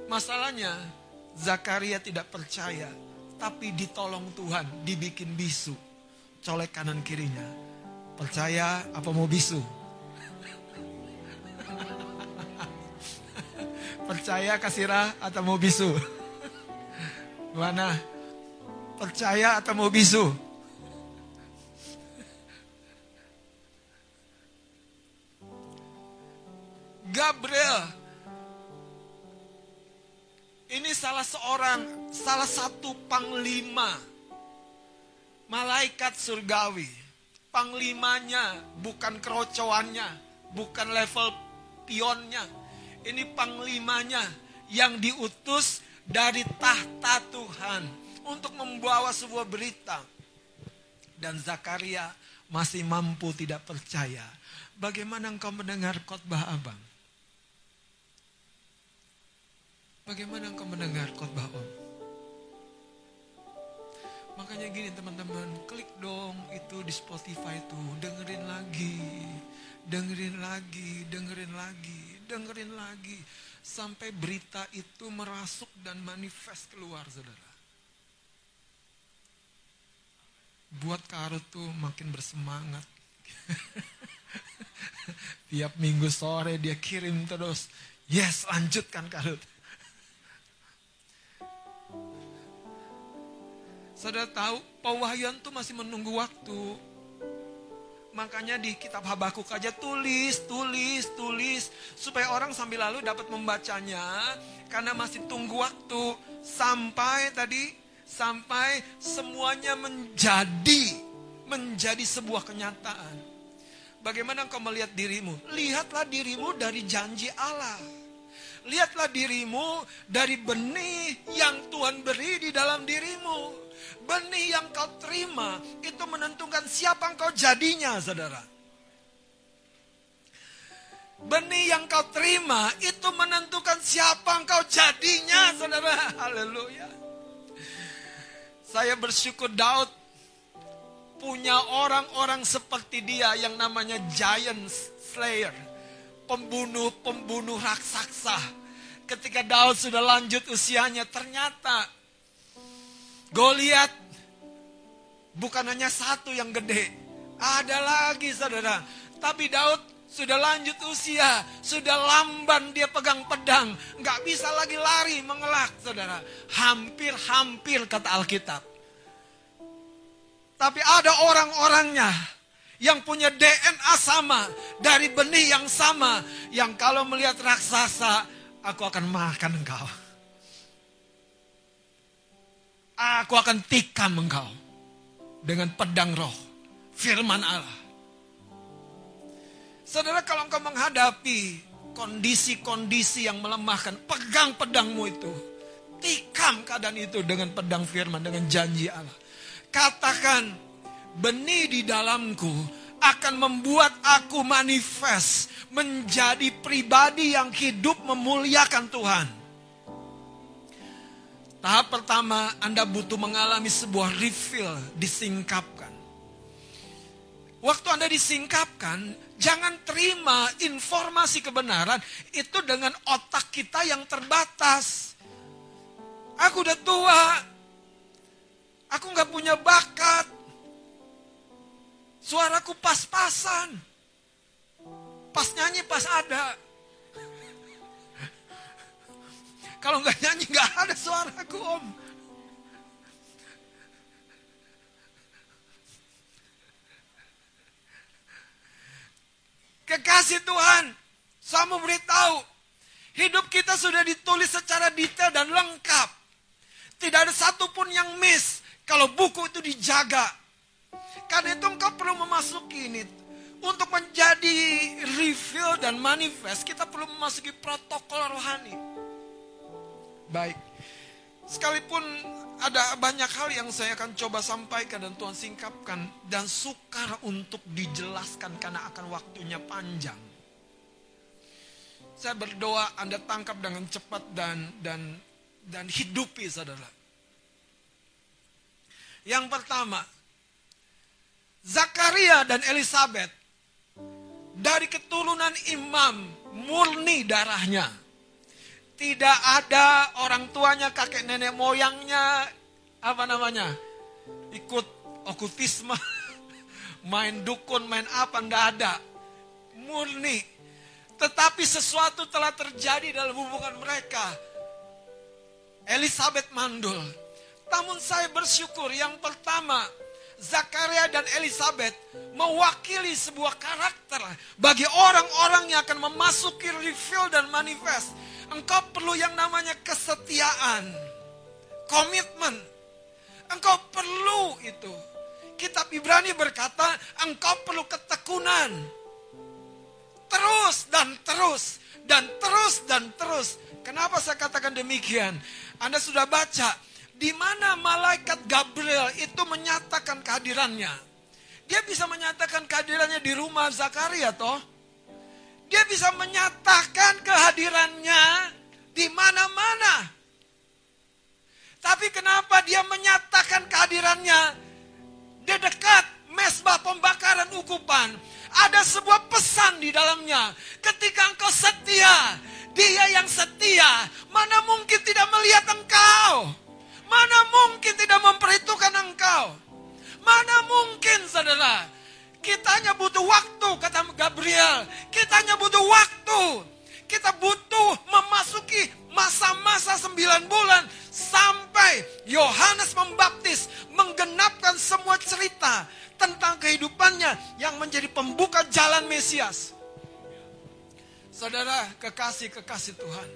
Masalahnya, Zakaria tidak percaya, tapi ditolong Tuhan, dibikin bisu colek kanan kirinya. Percaya apa mau bisu? (laughs) Percaya kasirah atau mau bisu? (laughs) Mana? Percaya atau mau bisu? Gabriel Ini salah seorang, salah satu panglima malaikat surgawi. Panglimanya bukan kerocoannya, bukan level pionnya. Ini panglimanya yang diutus dari tahta Tuhan untuk membawa sebuah berita. Dan Zakaria masih mampu tidak percaya. Bagaimana engkau mendengar khotbah abang? Bagaimana engkau mendengar khotbah om? Makanya gini teman-teman, klik dong itu di Spotify itu, dengerin lagi, dengerin lagi, dengerin lagi, dengerin lagi. Sampai berita itu merasuk dan manifest keluar saudara. Buat Karut tuh makin bersemangat. (laughs) Tiap minggu sore dia kirim terus. Yes lanjutkan Karut. Saudara tahu, pewahyuan tuh masih menunggu waktu. Makanya di kitab Habakuk aja tulis, tulis, tulis. Supaya orang sambil lalu dapat membacanya. Karena masih tunggu waktu. Sampai tadi, sampai semuanya menjadi, menjadi sebuah kenyataan. Bagaimana engkau melihat dirimu? Lihatlah dirimu dari janji Allah. Lihatlah dirimu dari benih yang Tuhan beri di dalam dirimu. Benih yang kau terima itu menentukan siapa kau jadinya, saudara. Benih yang kau terima itu menentukan siapa kau jadinya, saudara. Haleluya. Saya bersyukur Daud punya orang-orang seperti dia yang namanya giant slayer. Pembunuh-pembunuh raksasa. Ketika Daud sudah lanjut usianya, ternyata Goliat bukan hanya satu yang gede. Ada lagi saudara. Tapi Daud sudah lanjut usia. Sudah lamban dia pegang pedang. Nggak bisa lagi lari mengelak saudara. Hampir-hampir kata Alkitab. Tapi ada orang-orangnya yang punya DNA sama, dari benih yang sama, yang kalau melihat raksasa, aku akan makan engkau. Aku akan tikam engkau dengan pedang roh, firman Allah. Saudara kalau engkau menghadapi kondisi-kondisi yang melemahkan, pegang pedangmu itu. Tikam keadaan itu dengan pedang firman, dengan janji Allah. Katakan, benih di dalamku akan membuat aku manifest menjadi pribadi yang hidup memuliakan Tuhan. Tahap pertama, Anda butuh mengalami sebuah refill, disingkapkan. Waktu Anda disingkapkan, jangan terima informasi kebenaran itu dengan otak kita yang terbatas. Aku udah tua, aku nggak punya bakat, suaraku pas-pasan, pas nyanyi pas ada. Kalau nggak nyanyi nggak ada suaraku om. Kekasih Tuhan, saya mau beritahu, hidup kita sudah ditulis secara detail dan lengkap. Tidak ada satupun yang miss kalau buku itu dijaga. Karena itu engkau perlu memasuki ini. Untuk menjadi reveal dan manifest, kita perlu memasuki protokol rohani. Baik. Sekalipun ada banyak hal yang saya akan coba sampaikan dan Tuhan singkapkan dan sukar untuk dijelaskan karena akan waktunya panjang. Saya berdoa Anda tangkap dengan cepat dan dan dan hidupi saudara. Yang pertama, Zakaria dan Elizabeth dari keturunan imam murni darahnya. Tidak ada orang tuanya, kakek nenek moyangnya, apa namanya, ikut okultisme, (laughs) main dukun, main apa, ndak ada. Murni. Tetapi sesuatu telah terjadi dalam hubungan mereka. Elizabeth mandul. Namun saya bersyukur yang pertama, Zakaria dan Elizabeth mewakili sebuah karakter bagi orang-orang yang akan memasuki reveal dan manifest Engkau perlu yang namanya kesetiaan, komitmen. Engkau perlu itu. Kitab Ibrani berkata, engkau perlu ketekunan. Terus dan terus, dan terus dan terus. Kenapa saya katakan demikian? Anda sudah baca, di mana malaikat Gabriel itu menyatakan kehadirannya. Dia bisa menyatakan kehadirannya di rumah Zakaria toh. Dia bisa menyatakan kehadirannya di mana-mana. Tapi kenapa dia menyatakan kehadirannya di dekat mesbah pembakaran ukupan? Ada sebuah pesan di dalamnya. Ketika engkau setia, dia yang setia, mana mungkin tidak melihat engkau? Mana mungkin tidak memperhitungkan engkau? Mana mungkin saudara? Kita hanya butuh waktu, kata Gabriel. Kita hanya butuh waktu. Kita butuh memasuki masa-masa sembilan bulan sampai Yohanes Membaptis menggenapkan semua cerita tentang kehidupannya yang menjadi pembuka jalan Mesias. Saudara, kekasih-kekasih Tuhan.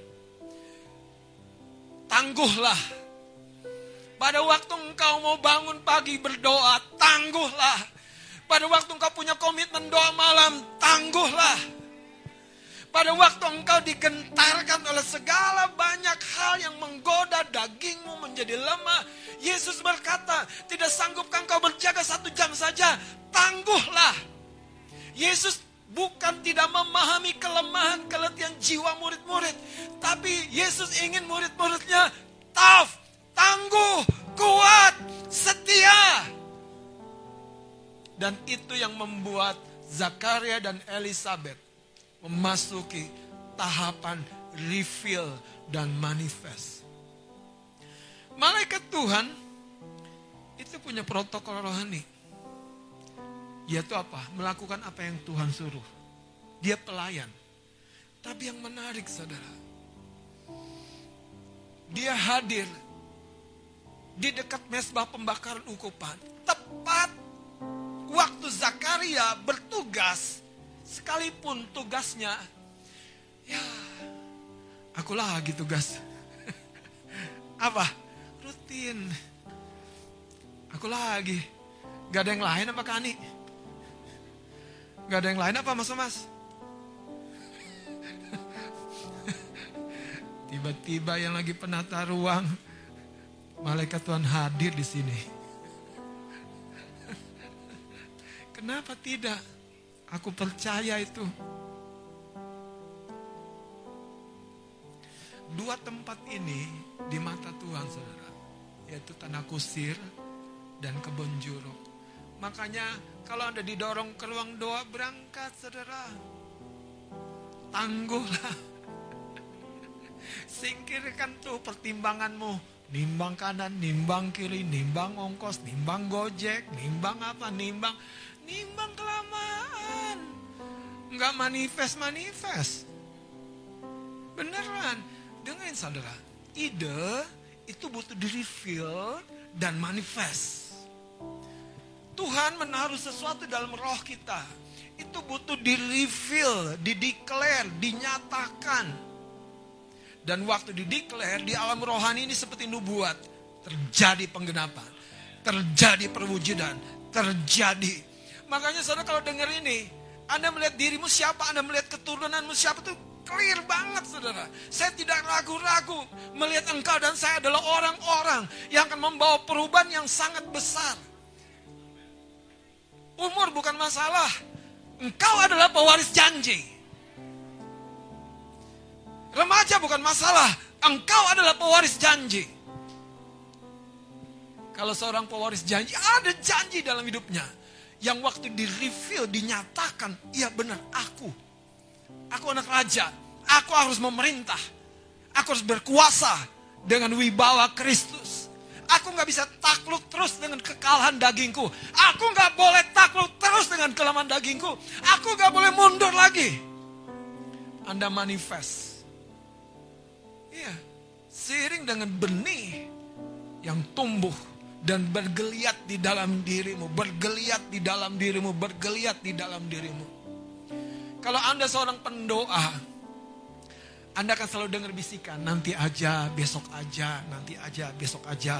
Tangguhlah pada waktu engkau mau bangun pagi berdoa, tangguhlah. Pada waktu engkau punya komitmen doa malam, tangguhlah. Pada waktu engkau digentarkan oleh segala banyak hal yang menggoda dagingmu menjadi lemah. Yesus berkata, tidak sanggupkah engkau berjaga satu jam saja? Tangguhlah. Yesus bukan tidak memahami kelemahan, keletihan jiwa murid-murid. Tapi Yesus ingin murid-muridnya tough, tangguh, kuat, setia. Dan itu yang membuat Zakaria dan Elizabeth memasuki tahapan reveal dan manifest. Malaikat Tuhan itu punya protokol rohani. Yaitu apa? Melakukan apa yang Tuhan suruh. Dia pelayan. Tapi yang menarik saudara. Dia hadir di dekat mesbah pembakaran ukupan. Tepat waktu Zakaria bertugas, sekalipun tugasnya, ya, aku lagi tugas. (laughs) apa? Rutin. Aku lagi. Gak ada yang lain apa Kani? Gak ada yang lain apa Mas Mas? (laughs) Tiba-tiba yang lagi penata ruang Malaikat Tuhan hadir di sini. Kenapa tidak? Aku percaya itu. Dua tempat ini di mata Tuhan, saudara, yaitu tanah kusir dan kebun jeruk. Makanya kalau Anda didorong ke ruang doa, berangkat, saudara. Tangguhlah. (laughs) Singkirkan tuh pertimbanganmu nimbang kanan, nimbang kiri, nimbang ongkos, nimbang gojek, nimbang apa, nimbang, nimbang kelamaan. Enggak manifest-manifest. Beneran. Dengerin saudara, ide itu butuh di reveal dan manifest. Tuhan menaruh sesuatu dalam roh kita. Itu butuh di reveal, di declare, dinyatakan dan waktu dideklar di alam rohani ini seperti nubuat. Terjadi penggenapan. Terjadi perwujudan. Terjadi. Makanya saudara kalau dengar ini. Anda melihat dirimu siapa, Anda melihat keturunanmu siapa itu clear banget saudara. Saya tidak ragu-ragu melihat engkau dan saya adalah orang-orang yang akan membawa perubahan yang sangat besar. Umur bukan masalah. Engkau adalah pewaris janji. Remaja bukan masalah. Engkau adalah pewaris janji. Kalau seorang pewaris janji, ada janji dalam hidupnya. Yang waktu di reveal, dinyatakan, iya benar, aku. Aku anak raja. Aku harus memerintah. Aku harus berkuasa dengan wibawa Kristus. Aku nggak bisa takluk terus dengan kekalahan dagingku. Aku nggak boleh takluk terus dengan kelemahan dagingku. Aku nggak boleh mundur lagi. Anda manifest Iya, seiring dengan benih yang tumbuh dan bergeliat di dalam dirimu, bergeliat di dalam dirimu, bergeliat di dalam dirimu. Kalau Anda seorang pendoa, Anda akan selalu dengar bisikan, nanti aja, besok aja, nanti aja, besok aja.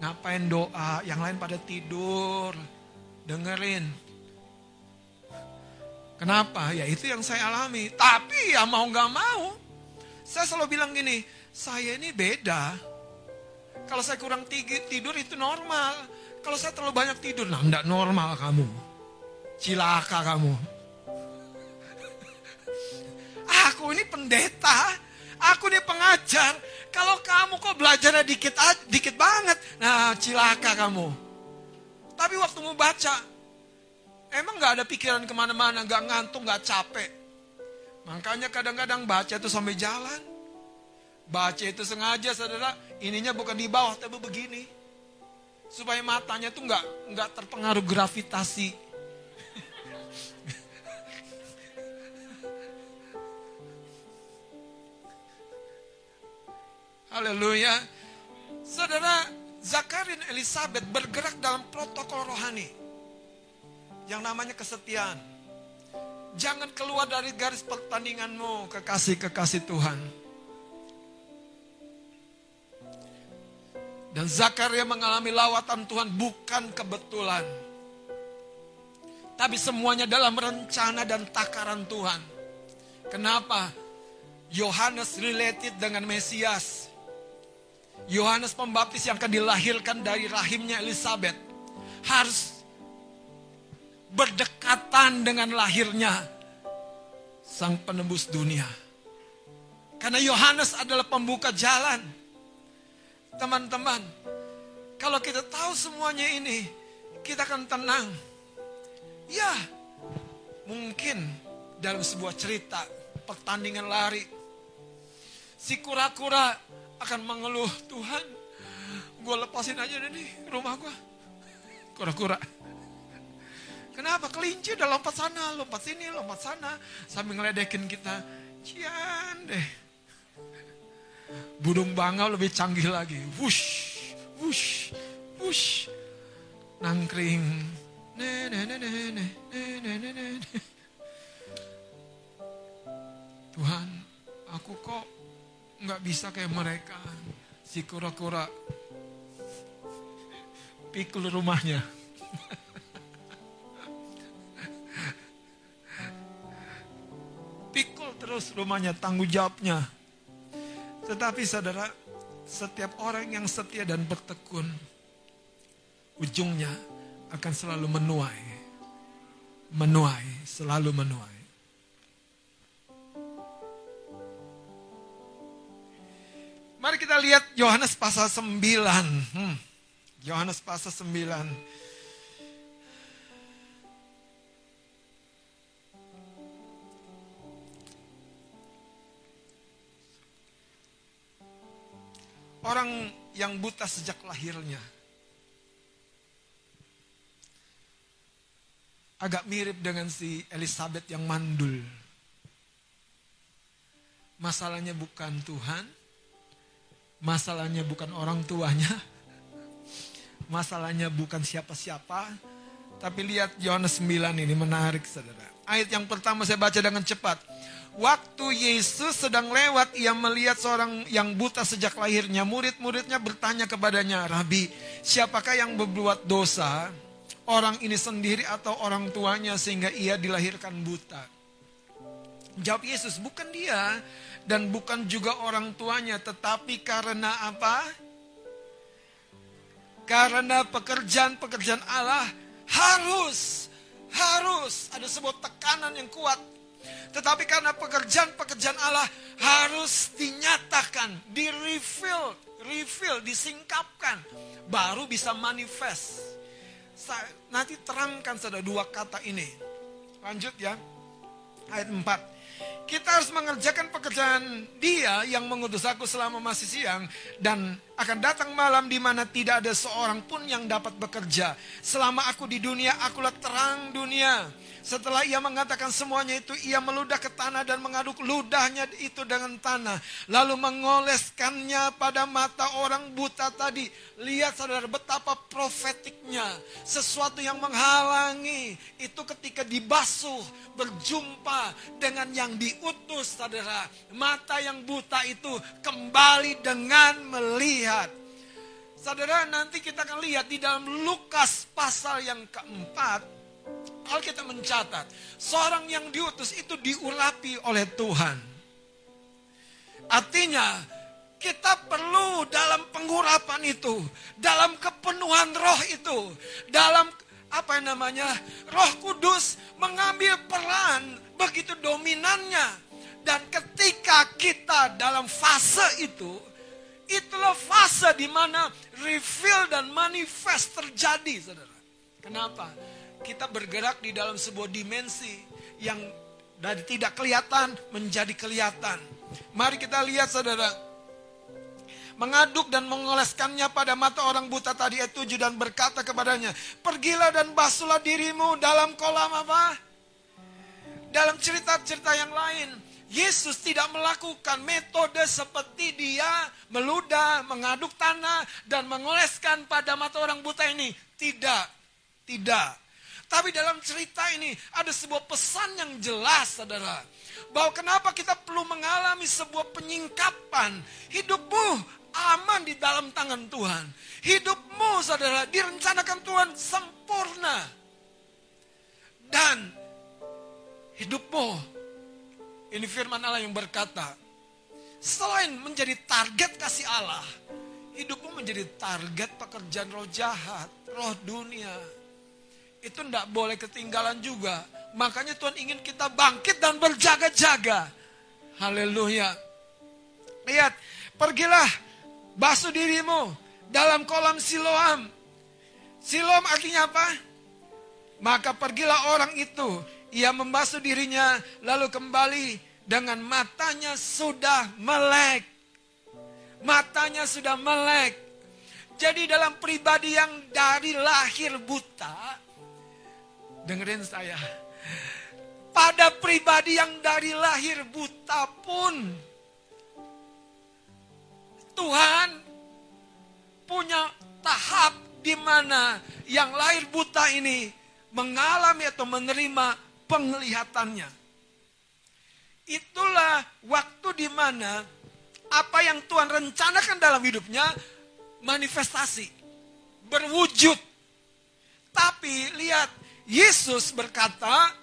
Ngapain doa, yang lain pada tidur. Dengerin. Kenapa? Ya itu yang saya alami. Tapi ya mau gak mau. Saya selalu bilang gini, saya ini beda. Kalau saya kurang tidur itu normal. Kalau saya terlalu banyak tidur, nah enggak normal kamu. Cilaka kamu. (laughs) Aku ini pendeta, aku ini pengajar. Kalau kamu kok belajarnya dikit dikit banget, nah cilaka kamu. Tapi waktu mau baca, emang nggak ada pikiran ke mana-mana, nggak ngantuk, nggak capek. Makanya kadang-kadang baca itu sampai jalan. Baca itu sengaja saudara, ininya bukan di bawah tapi begini. Supaya matanya tuh nggak nggak terpengaruh gravitasi. (laughs) Haleluya. Saudara, Zakarin Elizabeth bergerak dalam protokol rohani. Yang namanya kesetiaan. Jangan keluar dari garis pertandinganmu, kekasih-kekasih Tuhan. Dan Zakaria mengalami lawatan Tuhan bukan kebetulan. Tapi semuanya dalam rencana dan takaran Tuhan. Kenapa? Yohanes related dengan Mesias. Yohanes Pembaptis yang akan dilahirkan dari rahimnya Elizabeth harus berdekatan dengan lahirnya sang penembus dunia. Karena Yohanes adalah pembuka jalan. Teman-teman, kalau kita tahu semuanya ini, kita akan tenang. Ya, mungkin dalam sebuah cerita pertandingan lari, si kura-kura akan mengeluh, Tuhan, gue lepasin aja deh nih rumah gue. (laughs) Kura-kura. Kenapa? Kelinci udah lompat sana, lompat sini, lompat sana. Sambil ngeledekin kita. Cian deh. Burung bangau lebih canggih lagi. Wush, wush, wush. Nangkring. Ne, ne, ne, ne, ne, ne, ne, ne, ne. Tuhan, aku kok nggak bisa kayak mereka. Si kura-kura pikul rumahnya. pikul terus rumahnya, tanggung jawabnya. Tetapi saudara, setiap orang yang setia dan bertekun, ujungnya akan selalu menuai. Menuai, selalu menuai. Mari kita lihat Yohanes pasal 9. Hmm. Pasal 9. Orang yang buta sejak lahirnya. Agak mirip dengan si Elizabeth yang mandul. Masalahnya bukan Tuhan, Masalahnya bukan orang tuanya. Masalahnya bukan siapa-siapa. Tapi lihat Yohanes 9 ini menarik saudara. Ayat yang pertama saya baca dengan cepat. Waktu Yesus sedang lewat, ia melihat seorang yang buta sejak lahirnya. Murid-muridnya bertanya kepadanya, Rabi, siapakah yang berbuat dosa? Orang ini sendiri atau orang tuanya sehingga ia dilahirkan buta? Jawab Yesus, bukan dia dan bukan juga orang tuanya, tetapi karena apa? Karena pekerjaan-pekerjaan Allah harus, harus ada sebuah tekanan yang kuat. Tetapi karena pekerjaan-pekerjaan Allah harus dinyatakan, di reveal, reveal, disingkapkan, baru bisa manifest. Nanti terangkan saudara dua kata ini. Lanjut ya. Ayat 4. Kita harus mengerjakan pekerjaan dia yang mengutus aku selama masih siang. Dan akan datang malam di mana tidak ada seorang pun yang dapat bekerja. Selama aku di dunia, akulah terang dunia. Setelah ia mengatakan semuanya itu, ia meludah ke tanah dan mengaduk ludahnya itu dengan tanah. Lalu mengoleskannya pada mata orang buta tadi. Lihat saudara betapa profetiknya. Sesuatu yang menghalangi itu ketika dibasuh, berjumpa dengan yang diutus saudara. Mata yang buta itu kembali dengan melihat. Saudara nanti kita akan lihat di dalam Lukas pasal yang keempat Alkitab mencatat, seorang yang diutus itu diurapi oleh Tuhan. Artinya, kita perlu dalam pengurapan itu, dalam kepenuhan roh itu, dalam apa yang namanya, roh kudus mengambil peran begitu dominannya. Dan ketika kita dalam fase itu, itulah fase di mana reveal dan manifest terjadi, saudara. Kenapa? Kita bergerak di dalam sebuah dimensi yang dari tidak kelihatan menjadi kelihatan. Mari kita lihat saudara. Mengaduk dan mengoleskannya pada mata orang buta tadi ayat 7 dan berkata kepadanya, Pergilah dan basuhlah dirimu dalam kolam apa? Dalam cerita-cerita yang lain, Yesus tidak melakukan metode seperti dia meludah, mengaduk tanah, dan mengoleskan pada mata orang buta ini. Tidak, tidak. Tapi dalam cerita ini ada sebuah pesan yang jelas saudara. Bahwa kenapa kita perlu mengalami sebuah penyingkapan. Hidupmu aman di dalam tangan Tuhan. Hidupmu saudara direncanakan Tuhan sempurna. Dan hidupmu, ini firman Allah yang berkata, selain menjadi target kasih Allah, hidupmu menjadi target pekerjaan roh jahat, roh dunia, itu tidak boleh ketinggalan juga. Makanya Tuhan ingin kita bangkit dan berjaga-jaga. Haleluya. Lihat, pergilah basuh dirimu dalam kolam Siloam. Siloam artinya apa? Maka pergilah orang itu. Ia membasuh dirinya lalu kembali dengan matanya sudah melek. Matanya sudah melek. Jadi dalam pribadi yang dari lahir buta, Dengerin saya. Pada pribadi yang dari lahir buta pun Tuhan punya tahap di mana yang lahir buta ini mengalami atau menerima penglihatannya. Itulah waktu di mana apa yang Tuhan rencanakan dalam hidupnya manifestasi, berwujud. Tapi lihat, Yesus berkata,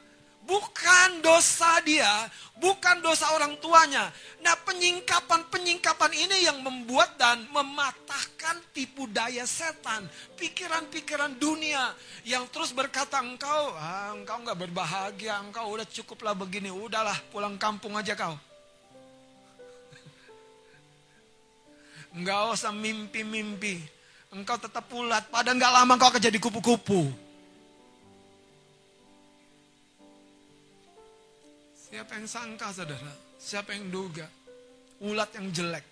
bukan dosa dia, bukan dosa orang tuanya. Nah penyingkapan-penyingkapan ini yang membuat dan mematahkan tipu daya setan. Pikiran-pikiran dunia yang terus berkata engkau, ah, engkau nggak berbahagia, engkau udah cukuplah begini, udahlah pulang kampung aja kau. Enggak usah mimpi-mimpi. Engkau tetap pulat, pada nggak lama kau akan jadi kupu-kupu. Siapa yang sangka saudara? Siapa yang duga? Ulat yang jelek.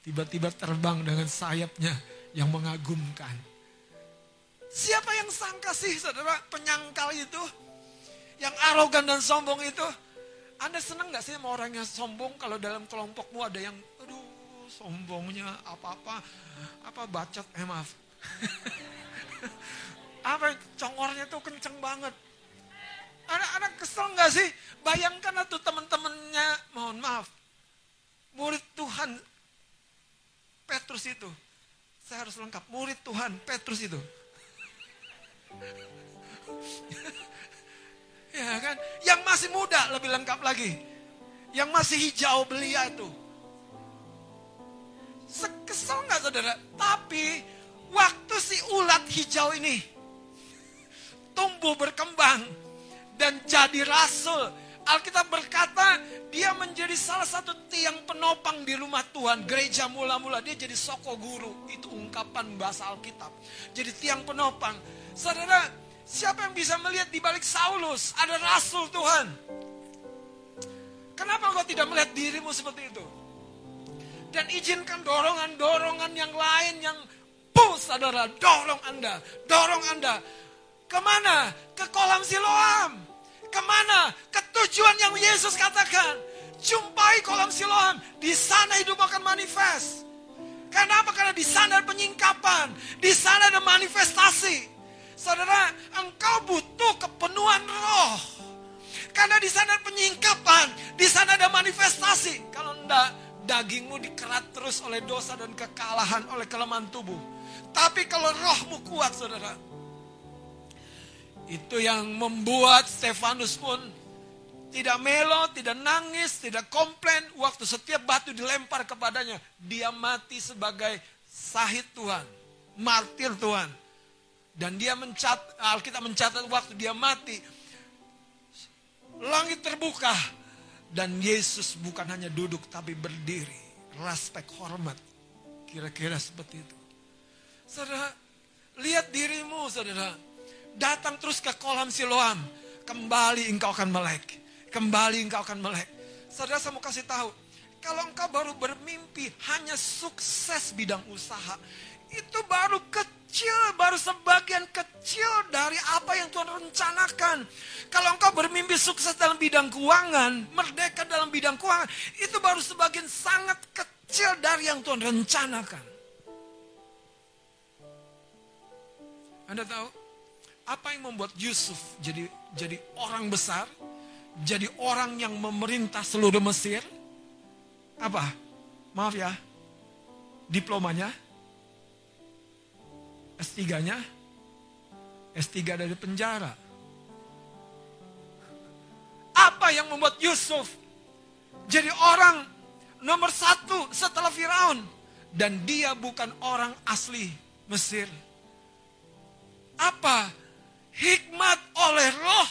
Tiba-tiba terbang dengan sayapnya yang mengagumkan. Siapa yang sangka sih saudara penyangkal itu? Yang arogan dan sombong itu? Anda senang gak sih sama orang yang sombong kalau dalam kelompokmu ada yang aduh sombongnya apa-apa apa bacot eh maaf (laughs) apa congornya tuh kenceng banget Anak-anak kesel nggak sih? Bayangkan tuh teman-temannya, mohon maaf, murid Tuhan Petrus itu. Saya harus lengkap, murid Tuhan Petrus itu. (laughs) ya kan? Yang masih muda lebih lengkap lagi. Yang masih hijau belia itu. Sekesel nggak saudara? Tapi waktu si ulat hijau ini tumbuh berkembang, dan jadi rasul. Alkitab berkata dia menjadi salah satu tiang penopang di rumah Tuhan. Gereja mula-mula dia jadi soko guru. Itu ungkapan bahasa Alkitab. Jadi tiang penopang. Saudara, siapa yang bisa melihat di balik Saulus ada rasul Tuhan? Kenapa kau tidak melihat dirimu seperti itu? Dan izinkan dorongan-dorongan yang lain yang push saudara, dorong Anda, dorong Anda Ke mana? Ke kolam Siloam. Ke mana? Ke tujuan yang Yesus katakan. Jumpai kolam Siloam. Di sana hidup akan manifest. Kenapa? Karena di sana ada penyingkapan. Di sana ada manifestasi. Saudara, engkau butuh kepenuhan roh. Karena di sana ada penyingkapan. Di sana ada manifestasi. Kalau enggak, dagingmu dikerat terus oleh dosa dan kekalahan oleh kelemahan tubuh. Tapi kalau rohmu kuat, saudara. Itu yang membuat Stefanus pun tidak melo, tidak nangis, tidak komplain. Waktu setiap batu dilempar kepadanya, dia mati sebagai sahid Tuhan, martir Tuhan. Dan dia mencatat, Alkitab mencatat waktu dia mati, langit terbuka. Dan Yesus bukan hanya duduk tapi berdiri. Respek, hormat. Kira-kira seperti itu. Saudara, lihat dirimu saudara. Datang terus ke kolam siloam. Kembali engkau akan melek kembali engkau akan melek. Saudara saya mau kasih tahu, kalau engkau baru bermimpi hanya sukses bidang usaha, itu baru kecil, baru sebagian kecil dari apa yang Tuhan rencanakan. Kalau engkau bermimpi sukses dalam bidang keuangan, merdeka dalam bidang keuangan, itu baru sebagian sangat kecil dari yang Tuhan rencanakan. Anda tahu apa yang membuat Yusuf jadi jadi orang besar? jadi orang yang memerintah seluruh Mesir? Apa? Maaf ya. Diplomanya? S3-nya? S3 dari penjara. Apa yang membuat Yusuf jadi orang nomor satu setelah Firaun? Dan dia bukan orang asli Mesir. Apa? Hikmat oleh roh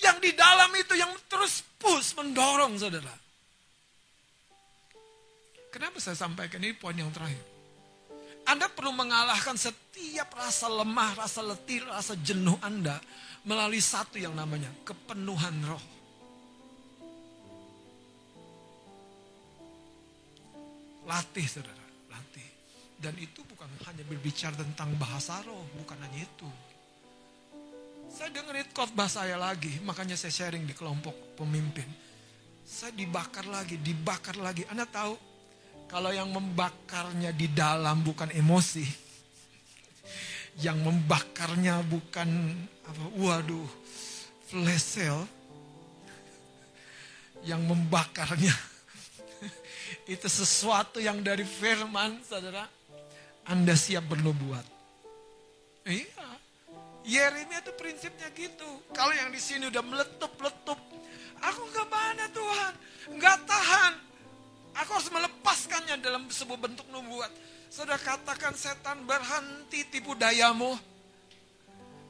yang di dalam itu yang terus push, mendorong saudara. Kenapa saya sampaikan ini poin yang terakhir? Anda perlu mengalahkan setiap rasa lemah, rasa letih, rasa jenuh Anda melalui satu yang namanya kepenuhan roh. Latih saudara, latih. Dan itu bukan hanya berbicara tentang bahasa roh, bukan hanya itu. Saya dengerin khotbah saya lagi, makanya saya sharing di kelompok pemimpin. Saya dibakar lagi, dibakar lagi. Anda tahu, kalau yang membakarnya di dalam bukan emosi, yang membakarnya bukan apa, waduh, flash sale, yang membakarnya (laughs) itu sesuatu yang dari firman, saudara. Anda siap bernubuat. Iya, Yeremia itu prinsipnya gitu. Kalau yang di sini udah meletup-letup, aku nggak mana Tuhan, nggak tahan. Aku harus melepaskannya dalam sebuah bentuk nubuat. Sudah katakan setan berhenti tipu dayamu.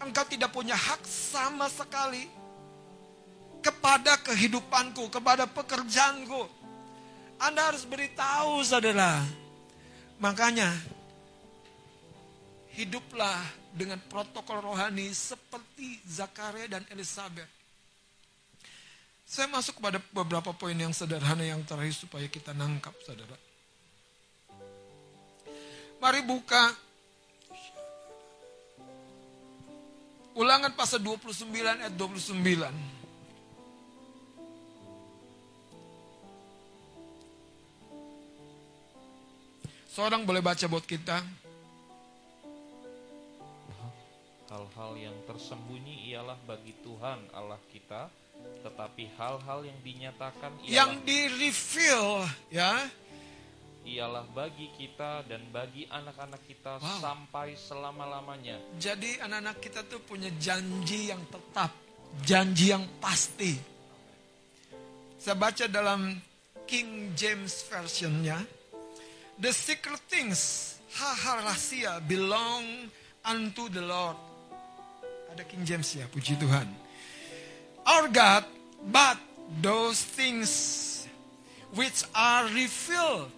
Engkau tidak punya hak sama sekali kepada kehidupanku, kepada pekerjaanku. Anda harus beritahu saudara. Makanya hiduplah dengan protokol rohani seperti Zakaria dan Elizabeth. Saya masuk kepada beberapa poin yang sederhana yang terakhir supaya kita nangkap, saudara. Mari buka Ulangan pasal 29 ayat 29. Seorang boleh baca buat kita. Hal-hal yang tersembunyi ialah bagi Tuhan Allah kita, tetapi hal-hal yang dinyatakan ialah yang di reveal ya ialah bagi kita dan bagi anak-anak kita Wow. sampai selama-lamanya. Jadi anak-anak kita tuh punya janji yang tetap, janji yang pasti. Saya baca dalam King James Versionnya, the secret things, hal-hal rahasia belong unto the Lord. Ada King James ya, puji Tuhan. Our God, but those things which are revealed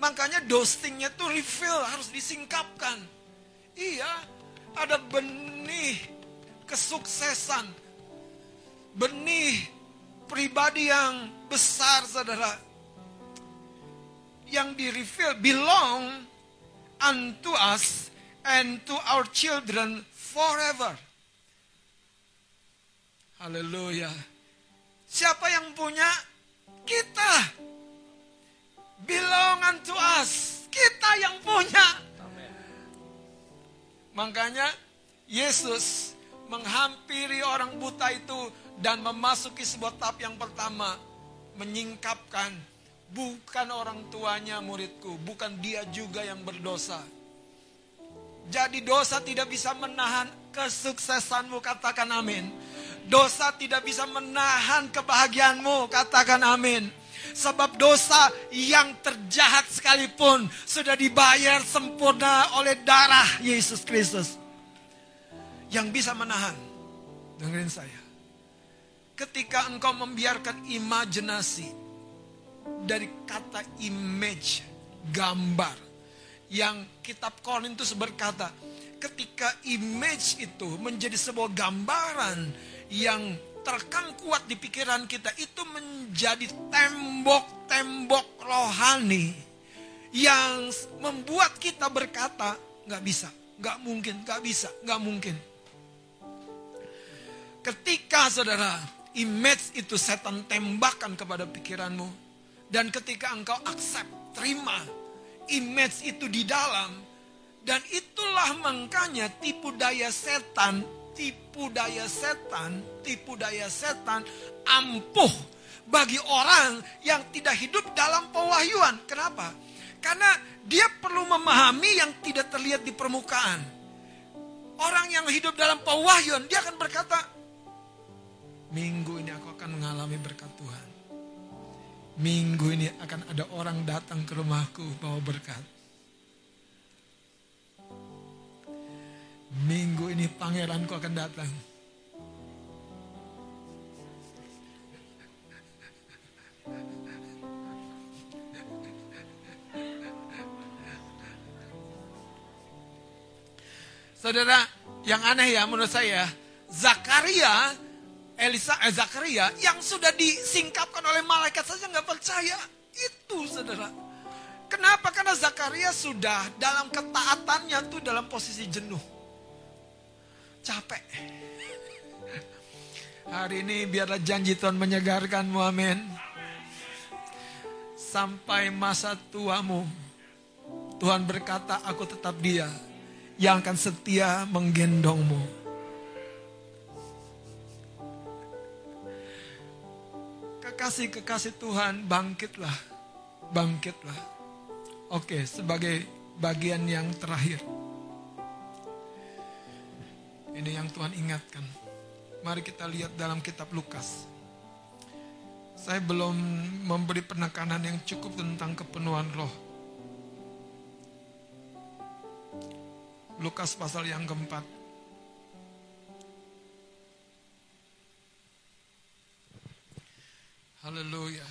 Makanya thingnya tuh refill, harus disingkapkan. Iya, ada benih kesuksesan. Benih pribadi yang besar, saudara. Yang di refill belong unto us and to our children forever. Haleluya. Siapa yang punya? Kita. Belong unto us. Kita yang punya. Makanya Yesus menghampiri orang buta itu dan memasuki sebuah tahap yang pertama. Menyingkapkan, bukan orang tuanya muridku, bukan dia juga yang berdosa. Jadi dosa tidak bisa menahan kesuksesanmu, katakan amin. Dosa tidak bisa menahan kebahagiaanmu, katakan amin. Sebab dosa yang terjahat sekalipun sudah dibayar sempurna oleh darah Yesus Kristus. Yang bisa menahan. Dengerin saya. Ketika engkau membiarkan imajinasi dari kata image, gambar. Yang kitab Korintus berkata, ketika image itu menjadi sebuah gambaran yang terekam kuat di pikiran kita itu menjadi tembok-tembok rohani yang membuat kita berkata nggak bisa, nggak mungkin, nggak bisa, nggak mungkin. Ketika saudara image itu setan tembakan kepada pikiranmu dan ketika engkau accept, terima image itu di dalam dan itulah makanya tipu daya setan tipu daya setan, tipu daya setan ampuh bagi orang yang tidak hidup dalam pewahyuan. Kenapa? Karena dia perlu memahami yang tidak terlihat di permukaan. Orang yang hidup dalam pewahyuan, dia akan berkata, minggu ini aku akan mengalami berkat. Minggu ini akan ada orang datang ke rumahku bawa berkat. Minggu ini pangeranku akan datang. Saudara, yang aneh ya menurut saya, Zakaria, Elisa, eh, Zakaria yang sudah disingkapkan oleh malaikat saja nggak percaya. Itu saudara. Kenapa? Karena Zakaria sudah dalam ketaatannya tuh dalam posisi jenuh. Capek. (laughs) Hari ini biarlah janji Tuhan menyegarkanmu, amin. Sampai masa tuamu, Tuhan berkata, aku tetap dia yang akan setia menggendongmu. Kekasih-kekasih Tuhan, bangkitlah. Bangkitlah. Oke, sebagai bagian yang terakhir. Ini yang Tuhan ingatkan. Mari kita lihat dalam kitab Lukas. Saya belum memberi penekanan yang cukup tentang kepenuhan roh. Lukas pasal yang keempat. Haleluya.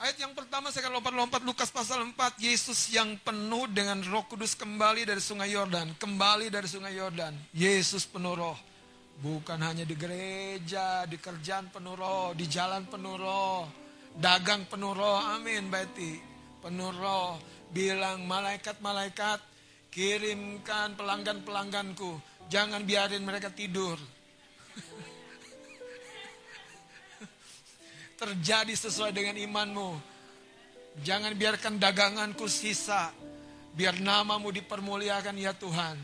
Ayat yang pertama saya akan lompat-lompat Lukas pasal 4. Yesus yang penuh dengan roh kudus kembali dari sungai Yordan. Kembali dari sungai Yordan. Yesus penuh roh. Bukan hanya di gereja, di kerjaan penuh roh, di jalan penuh roh. Dagang penuh roh, amin Betty. Penuh roh. Bilang malaikat-malaikat, kirimkan pelanggan-pelangganku. Jangan biarin mereka tidur. Terjadi sesuai dengan imanmu. Jangan biarkan daganganku sisa. Biar namamu dipermuliakan ya Tuhan.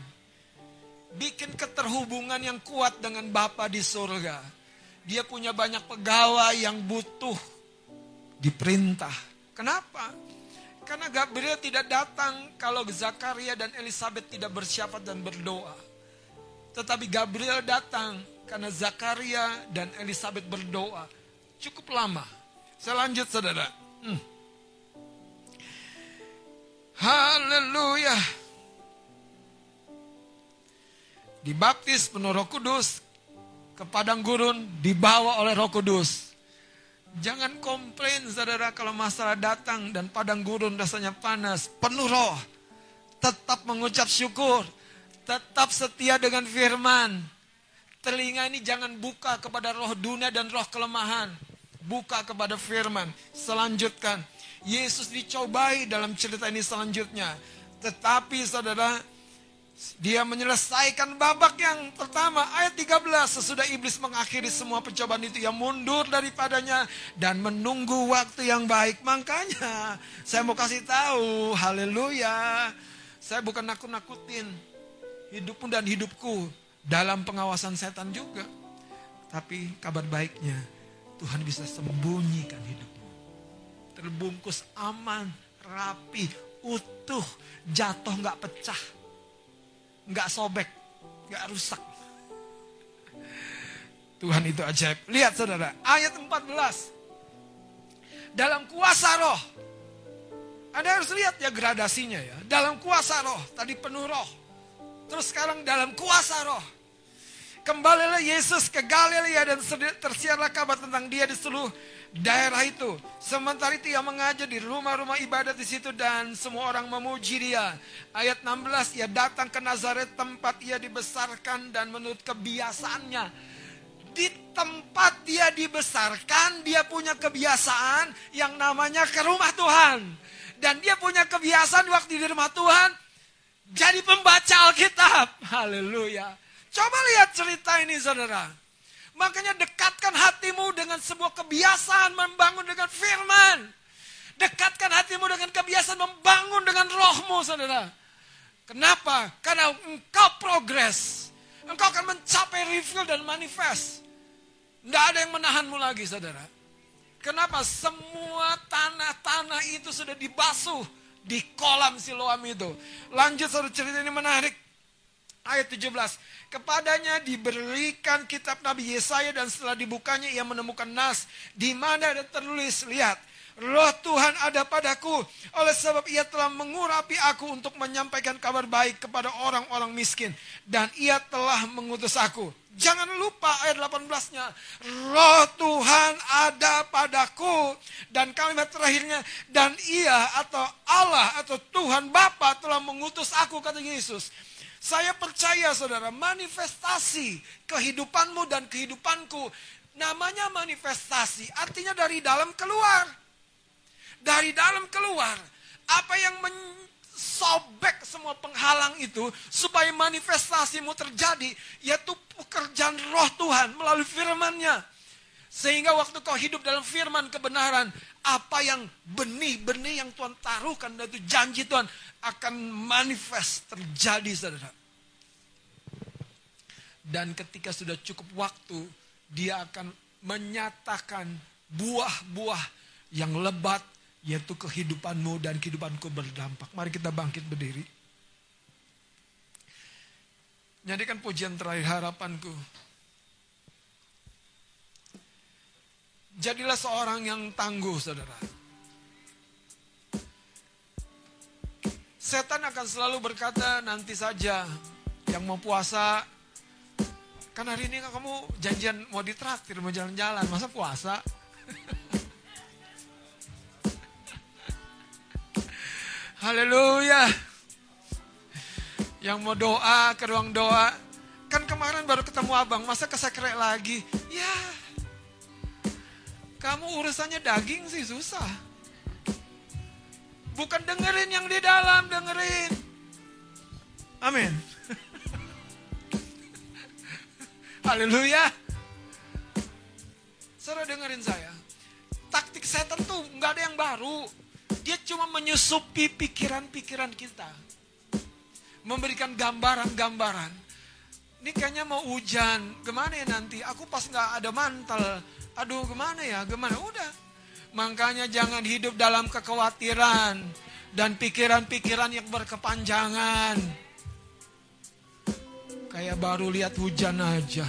Bikin keterhubungan yang kuat dengan Bapa di surga. Dia punya banyak pegawai yang butuh diperintah. Kenapa? Karena Gabriel tidak datang kalau Zakaria dan Elizabeth tidak bersyafaat dan berdoa. Tetapi Gabriel datang karena Zakaria dan Elizabeth berdoa cukup lama. Saya lanjut saudara. Hmm. Haleluya. Dibaptis penuh roh kudus. Ke padang gurun dibawa oleh roh kudus. Jangan komplain saudara kalau masalah datang dan padang gurun rasanya panas. Penuh roh. Tetap mengucap syukur. Tetap setia dengan firman. Telinga ini jangan buka kepada roh dunia dan roh kelemahan buka kepada firman. Selanjutkan, Yesus dicobai dalam cerita ini selanjutnya. Tetapi saudara, dia menyelesaikan babak yang pertama ayat 13 sesudah iblis mengakhiri semua pencobaan itu yang mundur daripadanya dan menunggu waktu yang baik. Makanya saya mau kasih tahu, haleluya. Saya bukan nakut-nakutin hidupmu dan hidupku dalam pengawasan setan juga. Tapi kabar baiknya Tuhan bisa sembunyikan hidupmu. Terbungkus aman, rapi, utuh, jatuh nggak pecah nggak sobek, nggak rusak. Tuhan itu ajaib. Lihat saudara, ayat 14. Dalam kuasa roh. Anda harus lihat ya gradasinya ya. Dalam kuasa roh, tadi penuh roh. Terus sekarang dalam kuasa roh. Kembalilah Yesus ke Galilea dan tersiarlah kabar tentang dia di seluruh daerah itu. Sementara itu ia mengajar di rumah-rumah ibadat di situ dan semua orang memuji dia. Ayat 16, ia datang ke Nazaret tempat ia dibesarkan dan menurut kebiasaannya. Di tempat dia dibesarkan, dia punya kebiasaan yang namanya ke rumah Tuhan. Dan dia punya kebiasaan waktu di rumah Tuhan, jadi pembaca Alkitab. Haleluya. Coba lihat cerita ini saudara. Makanya dekatkan hatimu dengan sebuah kebiasaan membangun dengan firman. Dekatkan hatimu dengan kebiasaan membangun dengan rohmu, saudara. Kenapa? Karena engkau progres. Engkau akan mencapai reveal dan manifest. Tidak ada yang menahanmu lagi, saudara. Kenapa? Semua tanah-tanah itu sudah dibasuh di kolam siloam itu. Lanjut, saudara cerita ini menarik. Ayat 17. Kepadanya diberikan kitab Nabi Yesaya dan setelah dibukanya ia menemukan nas di mana ada tertulis, lihat, Roh Tuhan ada padaku oleh sebab ia telah mengurapi aku untuk menyampaikan kabar baik kepada orang-orang miskin dan ia telah mengutus aku. Jangan lupa ayat 18-nya. Roh Tuhan ada padaku. Dan kalimat terakhirnya. Dan ia atau Allah atau Tuhan Bapa telah mengutus aku kata Yesus. Saya percaya saudara, manifestasi kehidupanmu dan kehidupanku, namanya manifestasi, artinya dari dalam keluar. Dari dalam keluar, apa yang mensobek semua penghalang itu, supaya manifestasimu terjadi, yaitu pekerjaan roh Tuhan melalui firmannya. Sehingga waktu kau hidup dalam firman kebenaran, apa yang benih-benih yang Tuhan taruhkan, dan itu janji Tuhan, akan manifest terjadi saudara. Dan ketika sudah cukup waktu, dia akan menyatakan buah-buah yang lebat, yaitu kehidupanmu dan kehidupanku berdampak. Mari kita bangkit berdiri. Nyanyikan pujian terakhir harapanku. Jadilah seorang yang tangguh, saudara. Setan akan selalu berkata, nanti saja yang mau puasa. Kan hari ini kamu janjian mau ditraktir, mau jalan-jalan, masa puasa? (laughs) Haleluya. Yang mau doa ke ruang doa. Kan kemarin baru ketemu abang, masa kesekrek lagi? Ya, kamu urusannya daging sih susah. Bukan dengerin yang di dalam, dengerin. Amin. (laughs) Haleluya. Saudara dengerin saya. Taktik setan tuh nggak ada yang baru. Dia cuma menyusupi pikiran-pikiran kita. Memberikan gambaran-gambaran. Ini kayaknya mau hujan. Gimana ya nanti? Aku pas nggak ada mantel. Aduh gimana ya? Gimana? Udah Makanya jangan hidup dalam kekhawatiran dan pikiran-pikiran yang berkepanjangan. Kayak baru lihat hujan aja.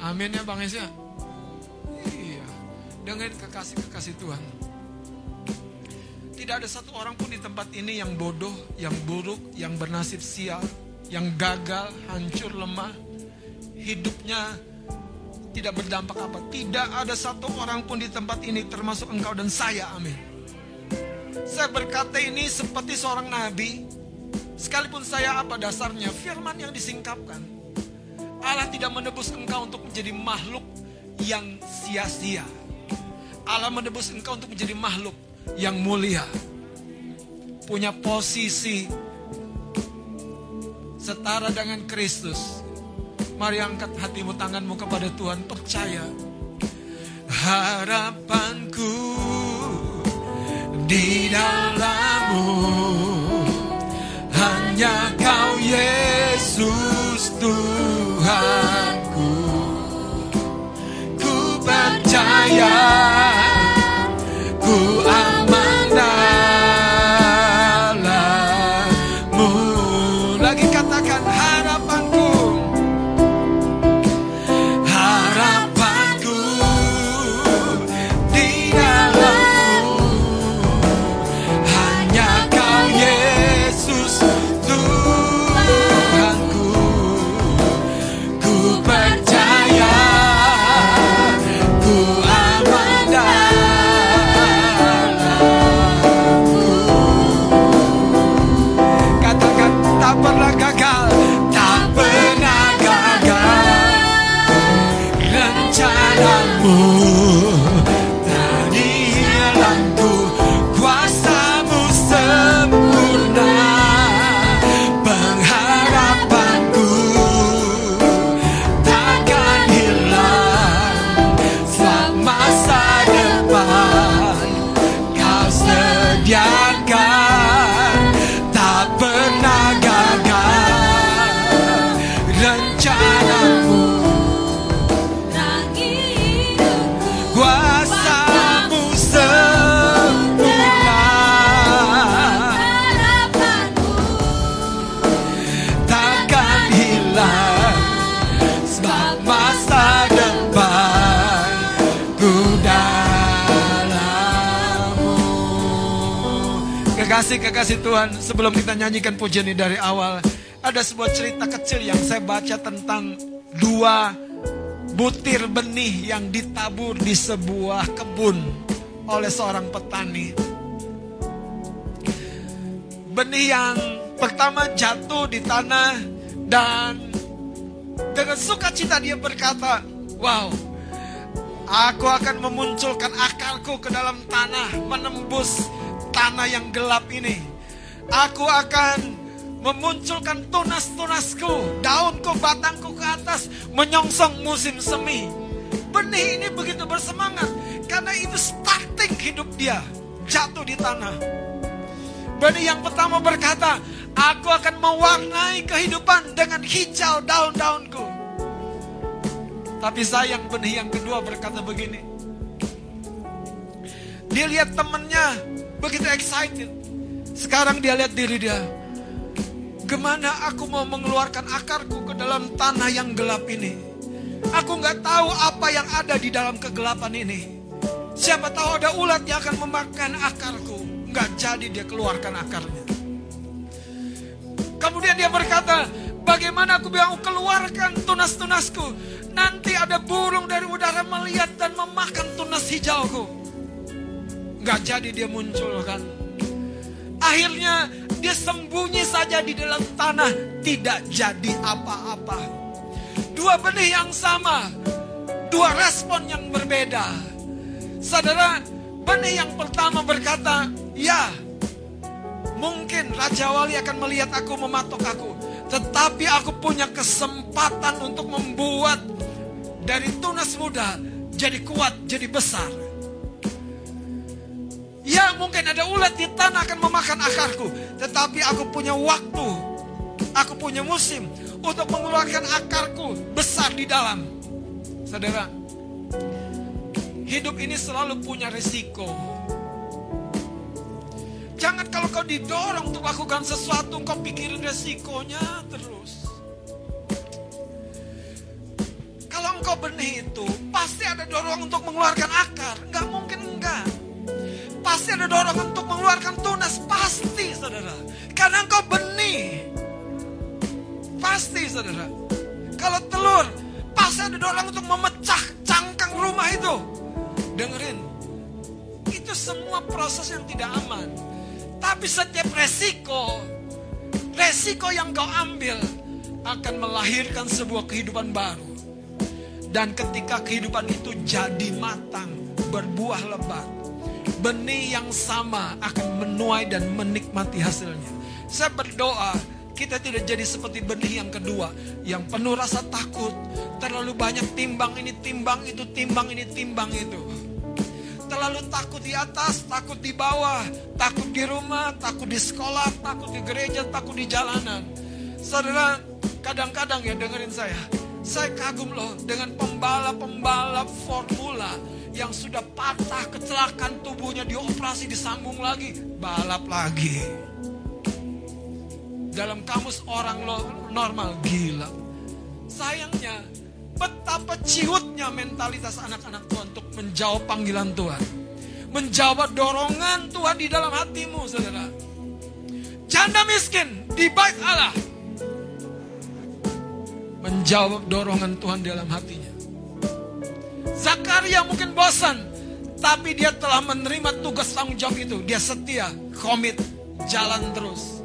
Amin ya Bang Esya. Iya. Dengan kekasih-kekasih Tuhan. Tidak ada satu orang pun di tempat ini yang bodoh, yang buruk, yang bernasib sial, yang gagal, hancur, lemah. Hidupnya tidak berdampak apa. Tidak ada satu orang pun di tempat ini termasuk engkau dan saya. Amin. Saya berkata ini seperti seorang nabi. Sekalipun saya apa dasarnya, firman yang disingkapkan. Allah tidak menebus engkau untuk menjadi makhluk yang sia-sia. Allah menebus engkau untuk menjadi makhluk yang mulia. Punya posisi setara dengan Kristus. Mari angkat hatimu tanganmu kepada Tuhan percaya. Harapanku di dalammu hanya kau Yesus Tuhanku ku percaya Kekasih-kekasih Tuhan Sebelum kita nyanyikan pujian ini dari awal Ada sebuah cerita kecil yang saya baca tentang Dua butir benih yang ditabur di sebuah kebun oleh seorang petani. Benih yang pertama jatuh di tanah dan dengan sukacita dia berkata, "Wow, aku akan memunculkan akarku ke dalam tanah, menembus tanah yang gelap ini. Aku akan memunculkan tunas-tunasku, daunku, batangku ke atas, menyongsong musim semi. Benih ini begitu bersemangat karena itu starting hidup dia jatuh di tanah. Benih yang pertama berkata, aku akan mewarnai kehidupan dengan hijau daun-daunku. Tapi sayang benih yang kedua berkata begini. Dia lihat temennya begitu excited. Sekarang dia lihat diri dia. Gimana aku mau mengeluarkan akarku ke dalam tanah yang gelap ini? Aku nggak tahu apa yang ada di dalam kegelapan ini. Siapa tahu ada ulat yang akan memakan akarku. Nggak jadi dia keluarkan akarnya. Kemudian dia berkata, bagaimana aku bilang keluarkan tunas-tunasku. Nanti ada burung dari udara melihat dan memakan tunas hijauku. Nggak jadi dia muncul kan. Akhirnya dia sembunyi saja di dalam tanah, tidak jadi apa-apa. Dua benih yang sama, dua respon yang berbeda. Saudara, benih yang pertama berkata, "Ya, mungkin Raja Wali akan melihat aku mematok aku, tetapi aku punya kesempatan untuk membuat dari tunas muda jadi kuat, jadi besar." Ya mungkin ada ulat di tanah akan memakan akarku. Tetapi aku punya waktu. Aku punya musim. Untuk mengeluarkan akarku besar di dalam. Saudara. Hidup ini selalu punya risiko. Jangan kalau kau didorong untuk lakukan sesuatu. Kau pikirin resikonya terus. Kalau engkau benih itu. Pasti ada dorong untuk mengeluarkan akar. Gak mungkin enggak. Pasti ada dorongan untuk mengeluarkan tunas. Pasti saudara. Karena engkau benih. Pasti saudara. Kalau telur. Pasti ada dorongan untuk memecah cangkang rumah itu. Dengerin. Itu semua proses yang tidak aman. Tapi setiap resiko. Resiko yang kau ambil. Akan melahirkan sebuah kehidupan baru. Dan ketika kehidupan itu jadi matang. Berbuah lebat benih yang sama akan menuai dan menikmati hasilnya. Saya berdoa kita tidak jadi seperti benih yang kedua yang penuh rasa takut, terlalu banyak timbang ini timbang itu timbang ini timbang itu. Terlalu takut di atas, takut di bawah, takut di rumah, takut di sekolah, takut di gereja, takut di jalanan. Saudara, kadang-kadang ya dengerin saya. Saya kagum loh dengan pembalap-pembalap formula yang sudah patah kecelakaan tubuhnya dioperasi disambung lagi, balap lagi. Dalam kamus orang normal gila. Sayangnya betapa ciutnya mentalitas anak-anak Tuhan untuk menjawab panggilan Tuhan. Menjawab dorongan Tuhan di dalam hatimu, saudara. Janda miskin di bait Allah. Menjawab dorongan Tuhan dalam hatinya. Zakaria mungkin bosan, tapi dia telah menerima tugas tanggung jawab itu. Dia setia, komit, jalan terus.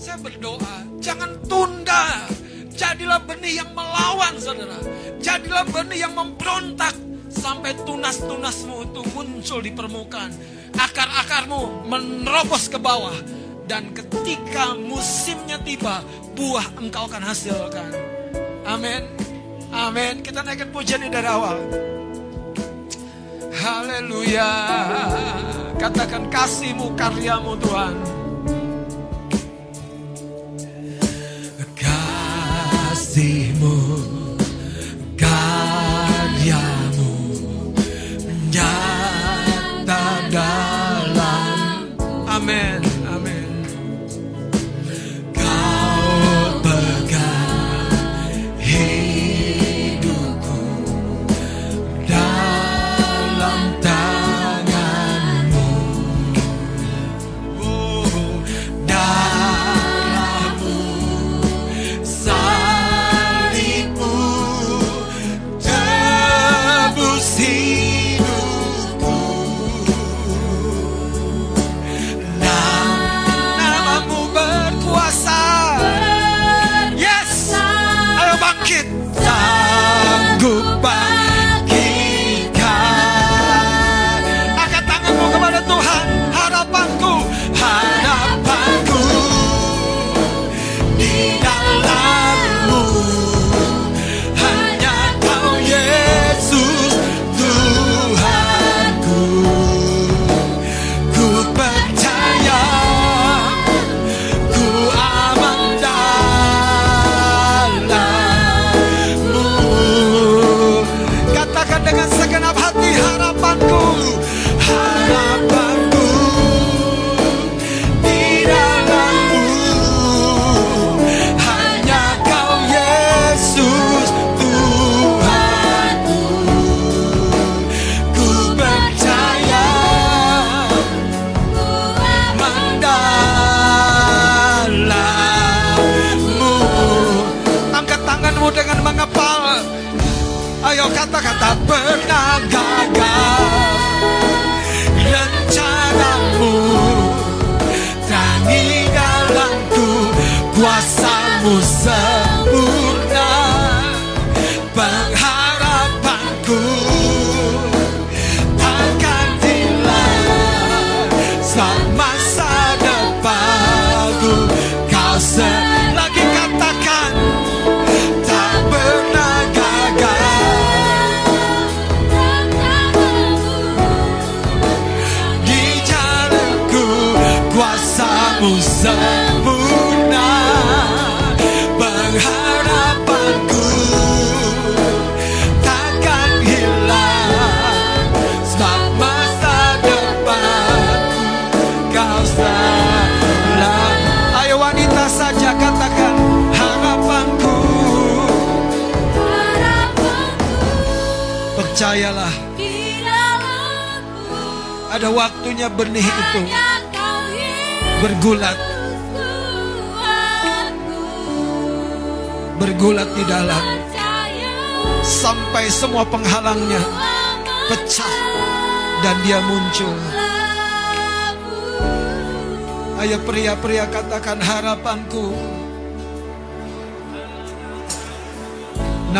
Saya berdoa, jangan tunda Jadilah benih yang melawan saudara. Jadilah benih yang memberontak. Sampai tunas-tunasmu itu muncul di permukaan. Akar-akarmu menerobos ke bawah. Dan ketika musimnya tiba, buah engkau akan hasilkan. Amin. Amin. Kita naikkan pujian dari awal. Haleluya. Katakan kasihmu karyamu Tuhan.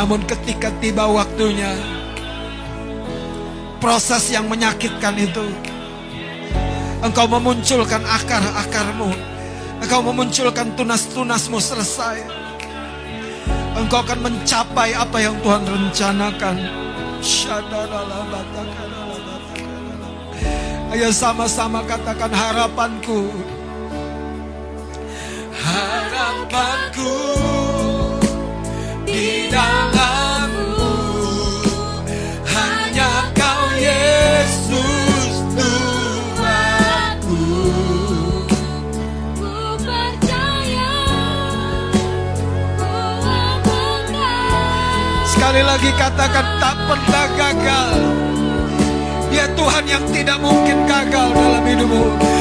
Namun ketika tiba waktunya proses yang menyakitkan itu. Engkau memunculkan akar-akarmu. Engkau memunculkan tunas-tunasmu selesai. Engkau akan mencapai apa yang Tuhan rencanakan. Ayo sama-sama katakan harapanku. Katakan tak pernah gagal. Dia Tuhan yang tidak mungkin gagal dalam hidupmu.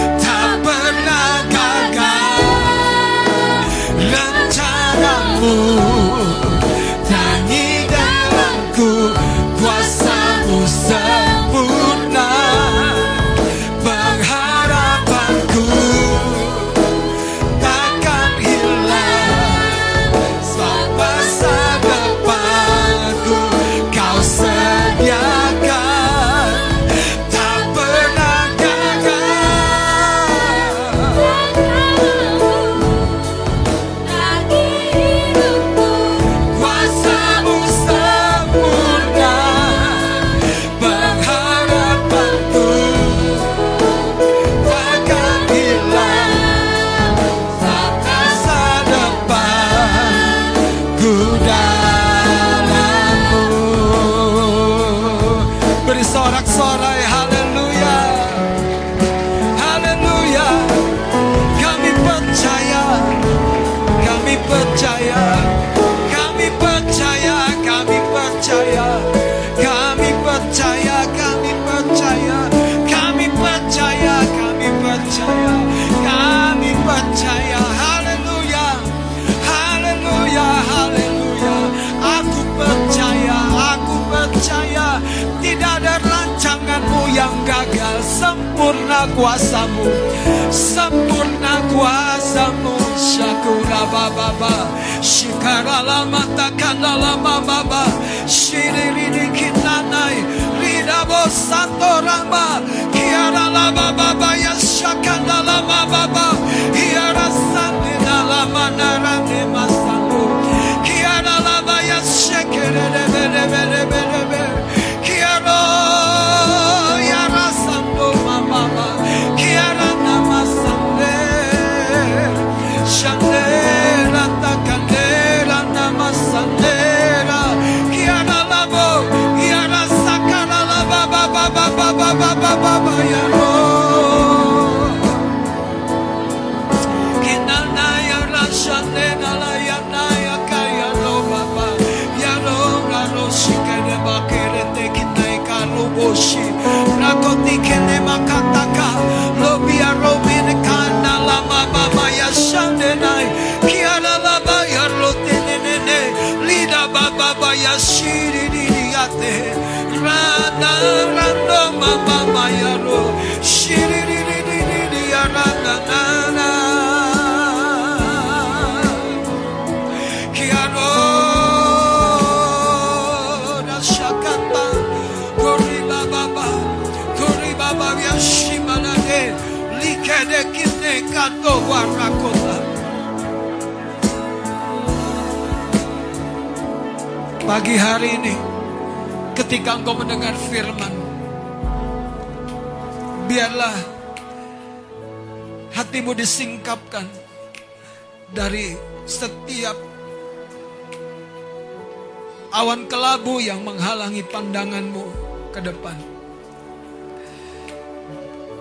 Pandanganmu ke depan.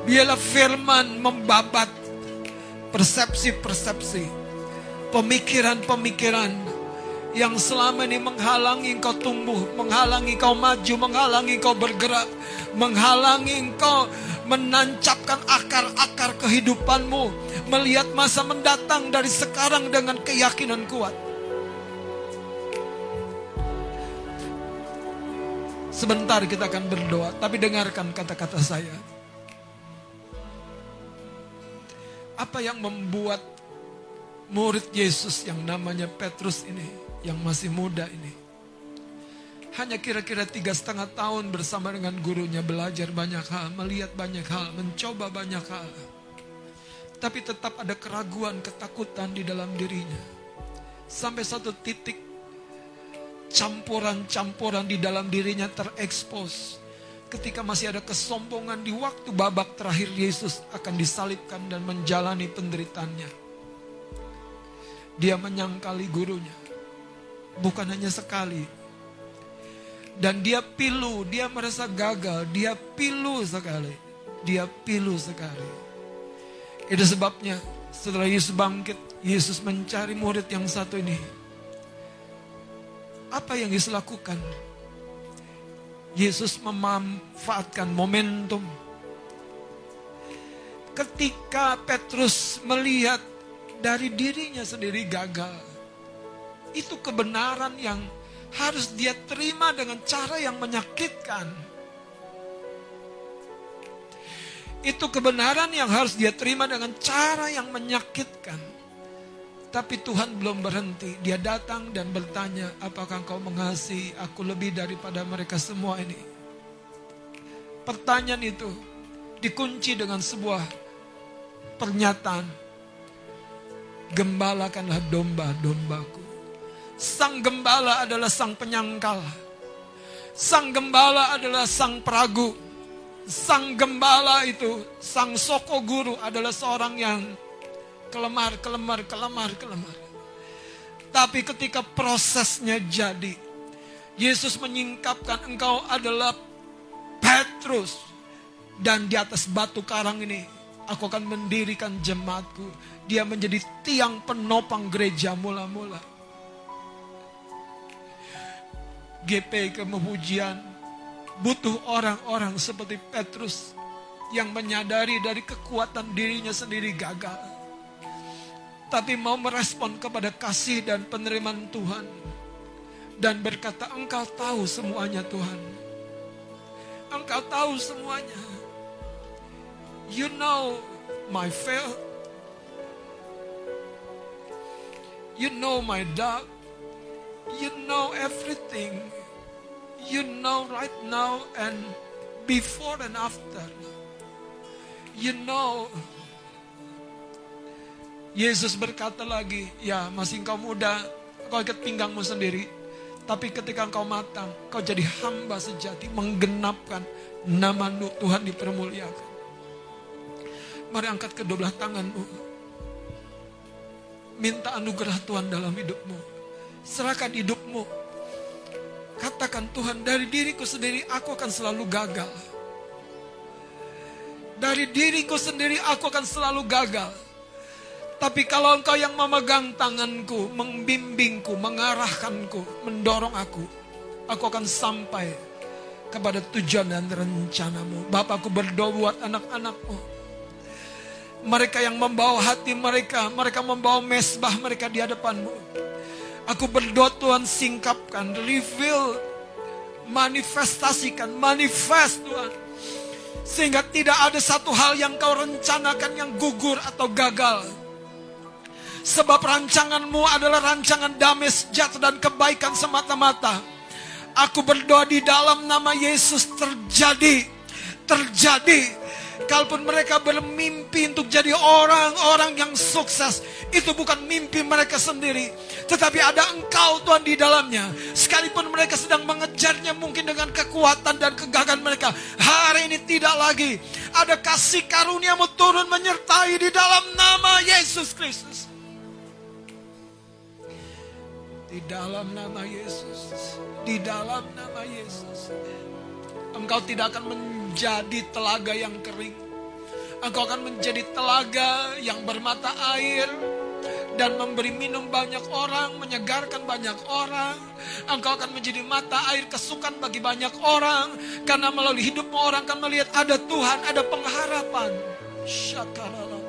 Biarlah firman membabat persepsi-persepsi, pemikiran-pemikiran yang selama ini menghalangi engkau tumbuh, menghalangi engkau maju, menghalangi engkau bergerak, menghalangi engkau menancapkan akar-akar kehidupanmu, melihat masa mendatang dari sekarang dengan keyakinan kuat. Sebentar kita akan berdoa, tapi dengarkan kata-kata saya. Apa yang membuat murid Yesus yang namanya Petrus ini, yang masih muda ini, hanya kira-kira tiga setengah tahun bersama dengan gurunya belajar banyak hal, melihat banyak hal, mencoba banyak hal. Tapi tetap ada keraguan, ketakutan di dalam dirinya. Sampai satu titik campuran-campuran di dalam dirinya terekspos. Ketika masih ada kesombongan di waktu babak terakhir Yesus akan disalibkan dan menjalani penderitaannya. Dia menyangkali gurunya. Bukan hanya sekali, dan dia pilu, dia merasa gagal, dia pilu sekali. Dia pilu sekali. Itu sebabnya setelah Yesus bangkit, Yesus mencari murid yang satu ini. Apa yang Yesus lakukan? Yesus memanfaatkan momentum. Ketika Petrus melihat dari dirinya sendiri gagal. Itu kebenaran yang harus dia terima dengan cara yang menyakitkan. Itu kebenaran yang harus dia terima dengan cara yang menyakitkan. Tapi Tuhan belum berhenti. Dia datang dan bertanya, apakah engkau mengasihi aku lebih daripada mereka semua ini? Pertanyaan itu dikunci dengan sebuah pernyataan. Gembalakanlah domba-dombaku. Sang gembala adalah sang penyangkal. Sang gembala adalah sang peragu. Sang gembala itu, sang soko guru adalah seorang yang kelemar, kelemar, kelemar, kelemar. Tapi ketika prosesnya jadi, Yesus menyingkapkan engkau adalah Petrus. Dan di atas batu karang ini, aku akan mendirikan jemaatku. Dia menjadi tiang penopang gereja mula-mula. GP kemujian butuh orang-orang seperti Petrus yang menyadari dari kekuatan dirinya sendiri gagal. Tapi mau merespon kepada kasih dan penerimaan Tuhan. Dan berkata, engkau tahu semuanya Tuhan. Engkau tahu semuanya. You know my fail. You know my doubt. You know everything. You know right now and before and after. You know. Yesus berkata lagi, ya masih engkau muda, kau ikat pinggangmu sendiri. Tapi ketika engkau matang, kau jadi hamba sejati, menggenapkan nama Tuhan dipermuliakan. Mari angkat kedua belah tanganmu. Minta anugerah Tuhan dalam hidupmu. Serahkan hidupmu. Katakan Tuhan dari diriku sendiri aku akan selalu gagal. Dari diriku sendiri aku akan selalu gagal. Tapi kalau engkau yang memegang tanganku, membimbingku, mengarahkanku, mendorong aku, aku akan sampai kepada tujuan dan rencanamu. Bapakku berdoa buat anak-anakmu. Mereka yang membawa hati mereka, mereka membawa mesbah mereka di hadapanmu. Aku berdoa Tuhan singkapkan, reveal, manifestasikan, manifest Tuhan. Sehingga tidak ada satu hal yang kau rencanakan yang gugur atau gagal. Sebab rancanganmu adalah rancangan damai sejahtera dan kebaikan semata-mata. Aku berdoa di dalam nama Yesus terjadi. Terjadi. Kalaupun mereka bermimpi untuk jadi orang-orang yang sukses. Itu bukan mimpi mereka sendiri. Tetapi ada engkau Tuhan di dalamnya. Sekalipun mereka sedang mengejarnya mungkin dengan kekuatan dan kegagalan mereka. Hari ini tidak lagi. Ada kasih karuniamu turun menyertai di dalam nama Yesus Kristus. Di dalam nama Yesus. Di dalam nama Yesus. Engkau tidak akan menjadi telaga yang kering. Engkau akan menjadi telaga yang bermata air dan memberi minum banyak orang, menyegarkan banyak orang. Engkau akan menjadi mata air kesukaan bagi banyak orang karena melalui hidupmu orang akan melihat ada Tuhan, ada pengharapan. Syakarallah.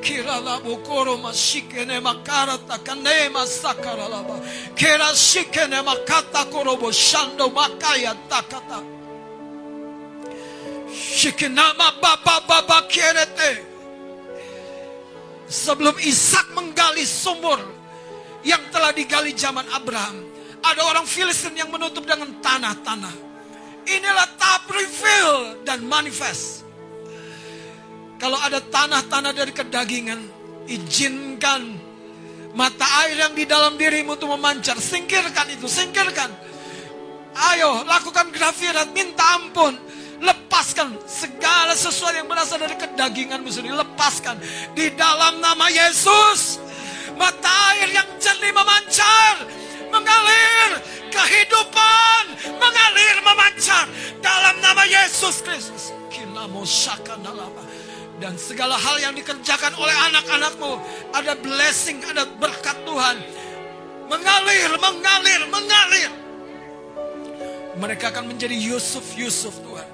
Kirala bukoro mashikene makarata kane masakara laba. Kira shikene makata korobo shando makaya takata. Shikinama baba baba kerete. Sebelum Ishak menggali sumur yang telah digali zaman Abraham, Ada orang Filistin yang menutup dengan tanah-tanah. Inilah tahap reveal dan manifest. Kalau ada tanah-tanah dari kedagingan, izinkan mata air yang di dalam dirimu itu memancar. Singkirkan itu, singkirkan. Ayo, lakukan grafirat, minta ampun. Lepaskan segala sesuatu yang berasal dari kedaginganmu sendiri. Lepaskan. Di dalam nama Yesus. Mata air yang jernih memancar. Mengalir. Kehidupan. Mengalir memancar. Dalam nama Yesus Kristus. Kinamo shakanalaba. Dan segala hal yang dikerjakan oleh anak-anakmu. Ada blessing, ada berkat Tuhan. Mengalir, mengalir, mengalir. Mereka akan menjadi Yusuf-Yusuf Tuhan.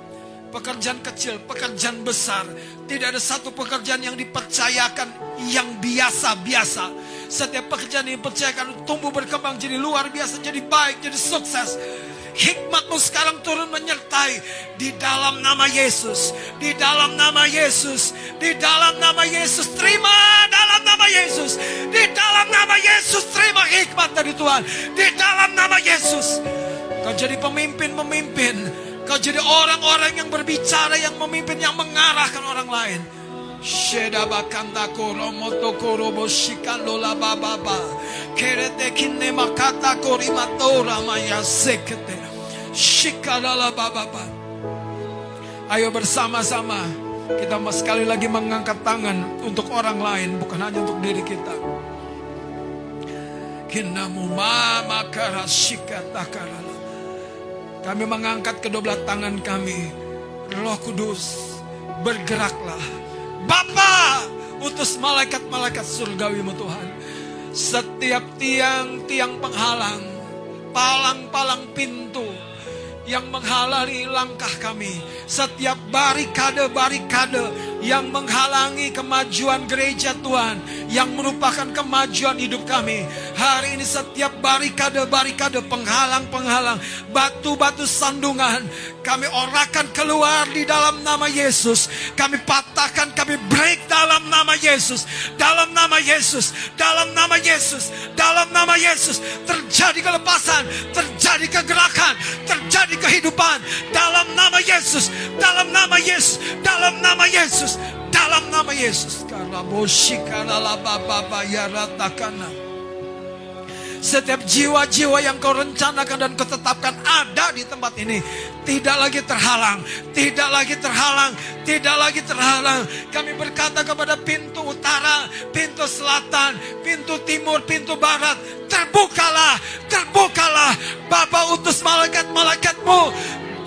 Pekerjaan kecil, pekerjaan besar. Tidak ada satu pekerjaan yang dipercayakan yang biasa-biasa. Setiap pekerjaan yang dipercayakan tumbuh berkembang jadi luar biasa, jadi baik, jadi sukses. Hikmatmu sekarang turun menyertai di dalam nama Yesus, di dalam nama Yesus, di dalam nama Yesus. Terima dalam nama Yesus, di dalam nama Yesus. Terima hikmat dari Tuhan, di dalam nama Yesus. Kau jadi pemimpin-pemimpin. Kau jadi orang-orang yang berbicara, yang memimpin, yang mengarahkan orang lain. Sheda bakanda koro moto koro boshika lola bababa. Kerete kine makata kori matora maya sekete. Shikalala bababa. Ayo bersama-sama kita sekali lagi mengangkat tangan untuk orang lain, bukan hanya untuk diri kita. Kinamu mama karashika takarala. Kami mengangkat kedua belah tangan kami. Roh Kudus, bergeraklah. Bapa, utus malaikat-malaikat surgawimu Tuhan. Setiap tiang-tiang penghalang, palang-palang pintu yang menghalangi langkah kami. Setiap barikade-barikade yang menghalangi kemajuan gereja Tuhan, yang merupakan kemajuan hidup kami. Hari ini setiap barikade-barikade penghalang-penghalang, batu-batu sandungan, kami orakan keluar di dalam nama Yesus. Kami patahkan, kami break dalam nama Yesus. Dalam nama Yesus, dalam nama Yesus, dalam nama Yesus. Terjadi kelepasan, terjadi kegerakan, terjadi kehidupan. Dalam nama Yesus, dalam nama Yesus, dalam nama Yesus, dalam nama Yesus. Karena karala baba ya ratakana. Setiap jiwa-jiwa yang kau rencanakan dan kau ada di tempat ini. Tidak lagi terhalang. Tidak lagi terhalang. Tidak lagi terhalang. Kami berkata kepada pintu utara, pintu selatan, pintu timur, pintu barat. Terbukalah, terbukalah. Bapa utus malaikat-malaikatmu.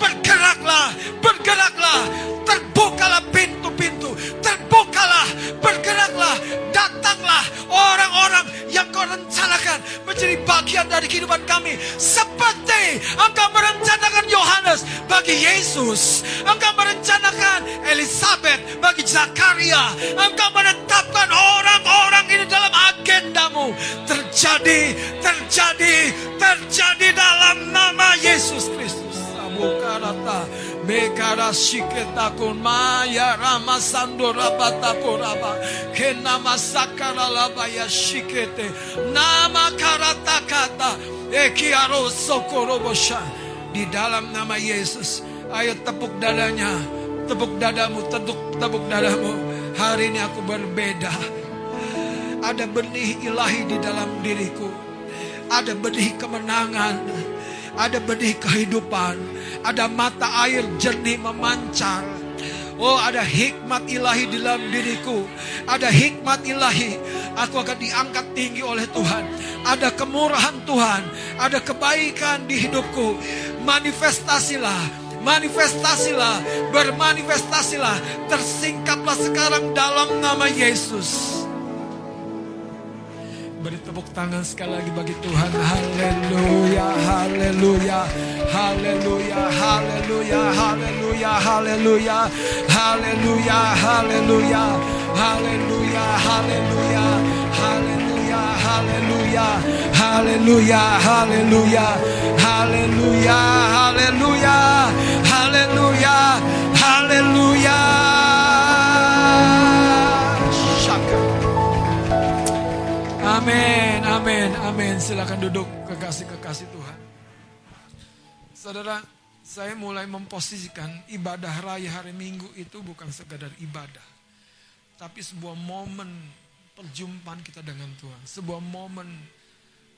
Bergeraklah, bergeraklah. Terbukalah pintu-pintu. Terbukalah, bergeraklah. Datanglah orang-orang yang kau rencanakan menjadi bagian dari kehidupan kami. Seperti engkau merencanakan Yohanes bagi Yesus. Engkau merencanakan Elizabeth bagi Zakaria. Engkau menetapkan orang-orang ini dalam agendamu. Terjadi, terjadi, terjadi dalam nama Yesus Kristus. Sabukarata. Bekara shiketa kun maya rama sando rabata koraba kena masakara labaya shikete nama karata kata ekiaro sokorobosha di dalam nama Yesus ayo tepuk dadanya. Tepuk dadamu tepuk tepuk dadamu. Hari ini aku berbeda. Ada benih ilahi di dalam diriku. Ada benih kemenangan ada benih kehidupan, ada mata air jernih memancar. Oh, ada hikmat ilahi dalam diriku. Ada hikmat ilahi. Aku akan diangkat tinggi oleh Tuhan. Ada kemurahan Tuhan. Ada kebaikan di hidupku. Manifestasilah. Manifestasilah. Bermanifestasilah. Tersingkaplah sekarang dalam nama Yesus. Beri tepuk tangan sekali lagi bagi Tuhan. Haleluya, haleluya, haleluya, haleluya, haleluya, haleluya, haleluya, haleluya, haleluya, haleluya, haleluya, haleluya, haleluya, haleluya, haleluya, haleluya, haleluya, haleluya. Silakan duduk. Kekasih-kekasih Tuhan. Saudara, saya mulai memposisikan ibadah raya hari Minggu itu bukan sekadar ibadah. Tapi sebuah momen perjumpaan kita dengan Tuhan. Sebuah momen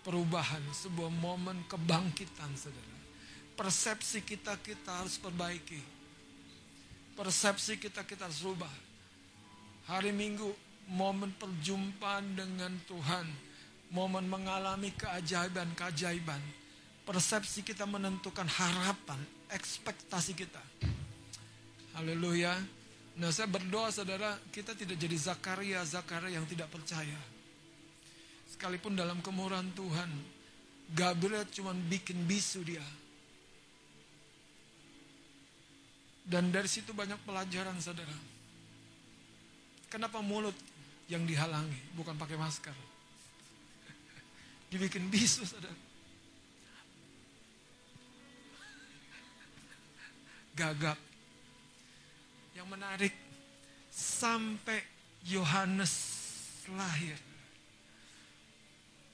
perubahan, sebuah momen kebangkitan saudara. Persepsi kita kita harus perbaiki. Persepsi kita kita harus rubah. Hari Minggu momen perjumpaan dengan Tuhan. Momen mengalami keajaiban-keajaiban. Persepsi kita menentukan harapan, ekspektasi kita. Haleluya. Nah saya berdoa saudara, kita tidak jadi Zakaria, Zakaria yang tidak percaya. Sekalipun dalam kemurahan Tuhan, Gabriel cuma bikin bisu dia. Dan dari situ banyak pelajaran saudara. Kenapa mulut yang dihalangi, bukan pakai masker. Dibikin bisu saudara. Gagap. Yang menarik, sampai Yohanes lahir.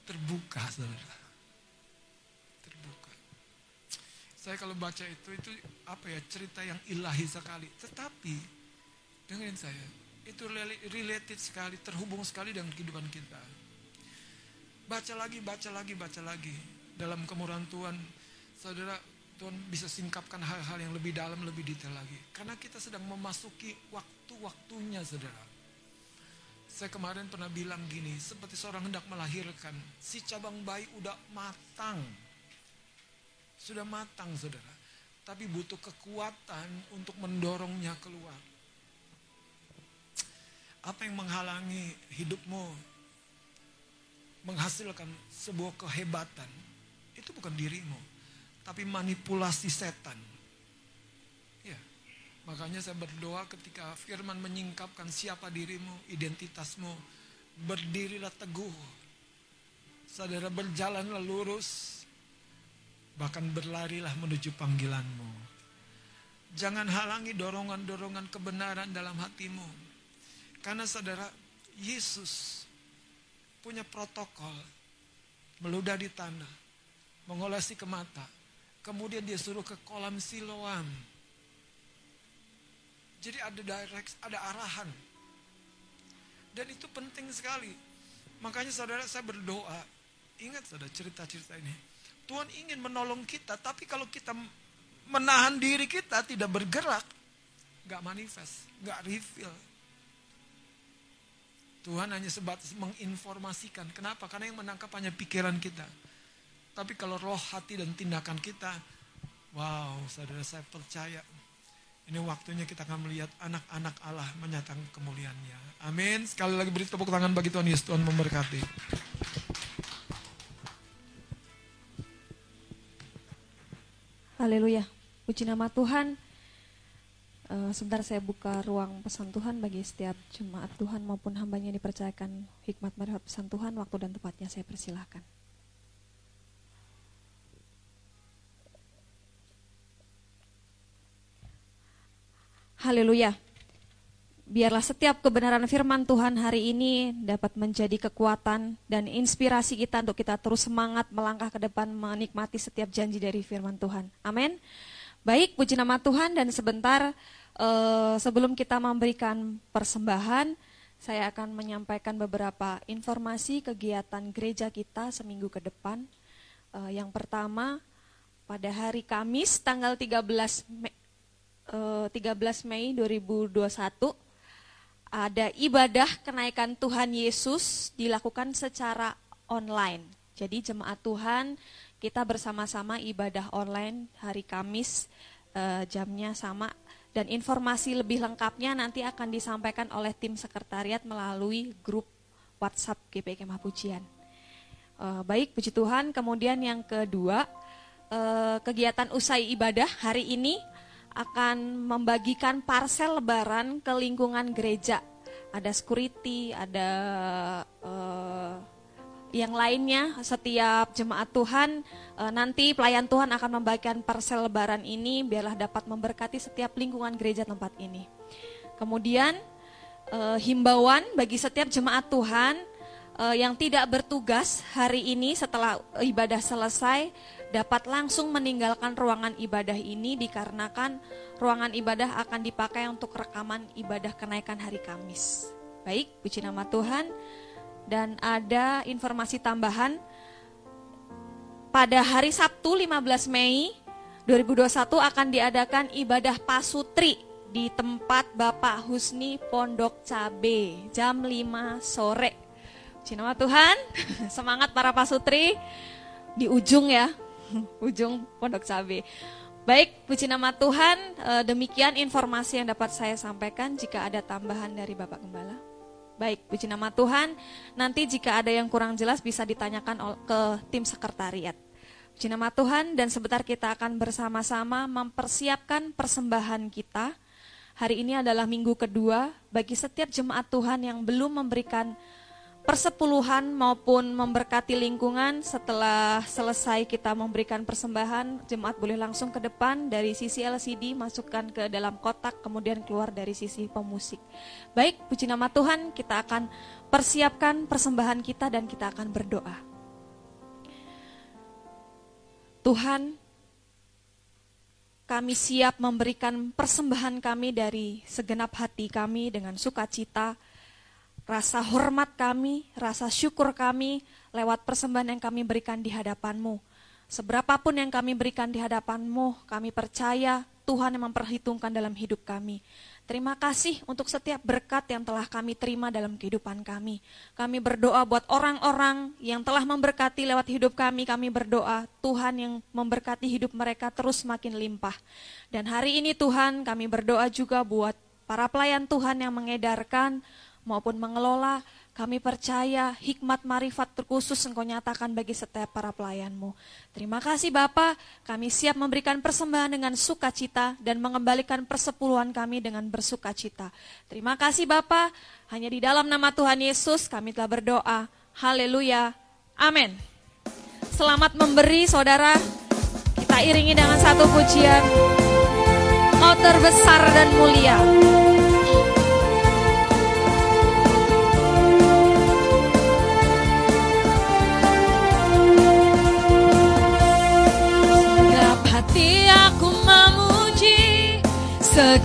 Terbuka saudara. Terbuka. Saya kalau baca itu, itu apa ya, cerita yang ilahi sekali. Tetapi, dengerin saya, itu related sekali, terhubung sekali dengan kehidupan kita. Baca lagi, baca lagi, baca lagi. Dalam kemurahan Tuhan, saudara, Tuhan bisa singkapkan hal-hal yang lebih dalam, lebih detail lagi. Karena kita sedang memasuki waktu-waktunya, saudara. Saya kemarin pernah bilang gini, seperti seorang hendak melahirkan, si cabang bayi udah matang. Sudah matang, saudara. Tapi butuh kekuatan untuk mendorongnya keluar. Apa yang menghalangi hidupmu menghasilkan sebuah kehebatan? Itu bukan dirimu, tapi manipulasi setan. Ya. Makanya saya berdoa ketika firman menyingkapkan siapa dirimu, identitasmu, berdirilah teguh. Saudara berjalanlah lurus, bahkan berlarilah menuju panggilanmu. Jangan halangi dorongan-dorongan kebenaran dalam hatimu. Karena saudara, Yesus punya protokol. Meludah di tanah, mengolesi ke mata. Kemudian dia suruh ke kolam siloam. Jadi ada direct, ada arahan. Dan itu penting sekali. Makanya saudara saya berdoa. Ingat saudara cerita-cerita ini. Tuhan ingin menolong kita, tapi kalau kita menahan diri kita tidak bergerak, nggak manifest, nggak reveal, Tuhan hanya sebatas menginformasikan. Kenapa? Karena yang menangkap hanya pikiran kita. Tapi kalau roh, hati, dan tindakan kita, wow, saudara saya percaya. Ini waktunya kita akan melihat anak-anak Allah menyatakan kemuliaannya. Amin. Sekali lagi beri tepuk tangan bagi Tuhan Yesus. Tuhan memberkati. Haleluya. Puji nama Tuhan. Uh, sebentar saya buka ruang pesan Tuhan bagi setiap jemaat Tuhan maupun hambanya dipercayakan hikmat marifat pesan Tuhan. Waktu dan tempatnya saya persilahkan. Haleluya. Biarlah setiap kebenaran firman Tuhan hari ini dapat menjadi kekuatan dan inspirasi kita untuk kita terus semangat melangkah ke depan menikmati setiap janji dari firman Tuhan. Amin. Baik, puji nama Tuhan dan sebentar uh, sebelum kita memberikan persembahan, saya akan menyampaikan beberapa informasi kegiatan gereja kita seminggu ke depan. Uh, yang pertama, pada hari Kamis tanggal 13 Mei, uh, 13 Mei 2021 ada ibadah kenaikan Tuhan Yesus dilakukan secara online. Jadi jemaat Tuhan kita bersama-sama ibadah online hari Kamis uh, jamnya sama dan informasi lebih lengkapnya nanti akan disampaikan oleh tim sekretariat melalui grup WhatsApp GPI Kemah Pujian. Uh, baik, puji Tuhan. Kemudian yang kedua, uh, kegiatan usai ibadah hari ini akan membagikan parsel lebaran ke lingkungan gereja. Ada security, ada uh, yang lainnya setiap jemaat Tuhan uh, nanti pelayan Tuhan akan membagikan parsel lebaran ini biarlah dapat memberkati setiap lingkungan gereja tempat ini. Kemudian uh, himbauan bagi setiap jemaat Tuhan eh, yang tidak bertugas hari ini setelah ibadah selesai dapat langsung meninggalkan ruangan ibadah ini dikarenakan ruangan ibadah akan dipakai untuk rekaman ibadah kenaikan hari Kamis. Baik, puji nama Tuhan. Dan ada informasi tambahan pada hari Sabtu 15 Mei 2021 akan diadakan ibadah pasutri di tempat Bapak Husni Pondok Cabe jam 5 sore. Puji nama Tuhan, (laughs) semangat para pasutri di ujung ya, (laughs) ujung Pondok Cabe. Baik, puji nama Tuhan, eh, demikian informasi yang dapat saya sampaikan jika ada tambahan dari Bapak Gembala. Baik, puji nama Tuhan. Nanti jika ada yang kurang jelas bisa ditanyakan ke tim sekretariat. Puji nama Tuhan dan sebentar kita akan bersama-sama mempersiapkan persembahan kita. Hari ini adalah minggu kedua bagi setiap jemaat Tuhan yang belum memberikan persepuluhan maupun memberkati lingkungan setelah selesai kita memberikan persembahan jemaat boleh langsung ke depan dari sisi LCD masukkan ke dalam kotak kemudian keluar dari sisi pemusik. Baik puji nama Tuhan kita akan persiapkan persembahan kita dan kita akan berdoa. Tuhan kami siap memberikan persembahan kami dari segenap hati kami dengan sukacita rasa hormat kami, rasa syukur kami lewat persembahan yang kami berikan di hadapan-Mu. Seberapapun yang kami berikan di hadapan-Mu, kami percaya Tuhan yang memperhitungkan dalam hidup kami. Terima kasih untuk setiap berkat yang telah kami terima dalam kehidupan kami. Kami berdoa buat orang-orang yang telah memberkati lewat hidup kami. Kami berdoa Tuhan yang memberkati hidup mereka terus makin limpah. Dan hari ini Tuhan kami berdoa juga buat para pelayan Tuhan yang mengedarkan maupun mengelola, kami percaya hikmat marifat terkhusus engkau nyatakan bagi setiap para pelayanmu. Terima kasih Bapa, kami siap memberikan persembahan dengan sukacita dan mengembalikan persepuluhan kami dengan bersukacita. Terima kasih Bapa, hanya di dalam nama Tuhan Yesus kami telah berdoa. Haleluya. Amin. Selamat memberi saudara. Kita iringi dengan satu pujian. Kau terbesar dan mulia.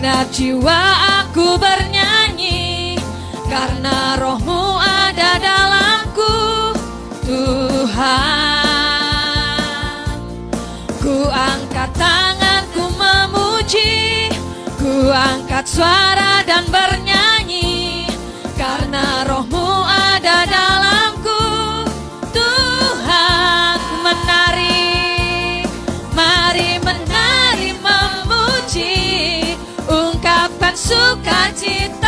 Segenap jiwa aku bernyanyi Karena rohmu ada dalamku Tuhan. Ku angkat tanganku memuji Ku angkat suara dan bernyanyi Ungkapkan sukacita di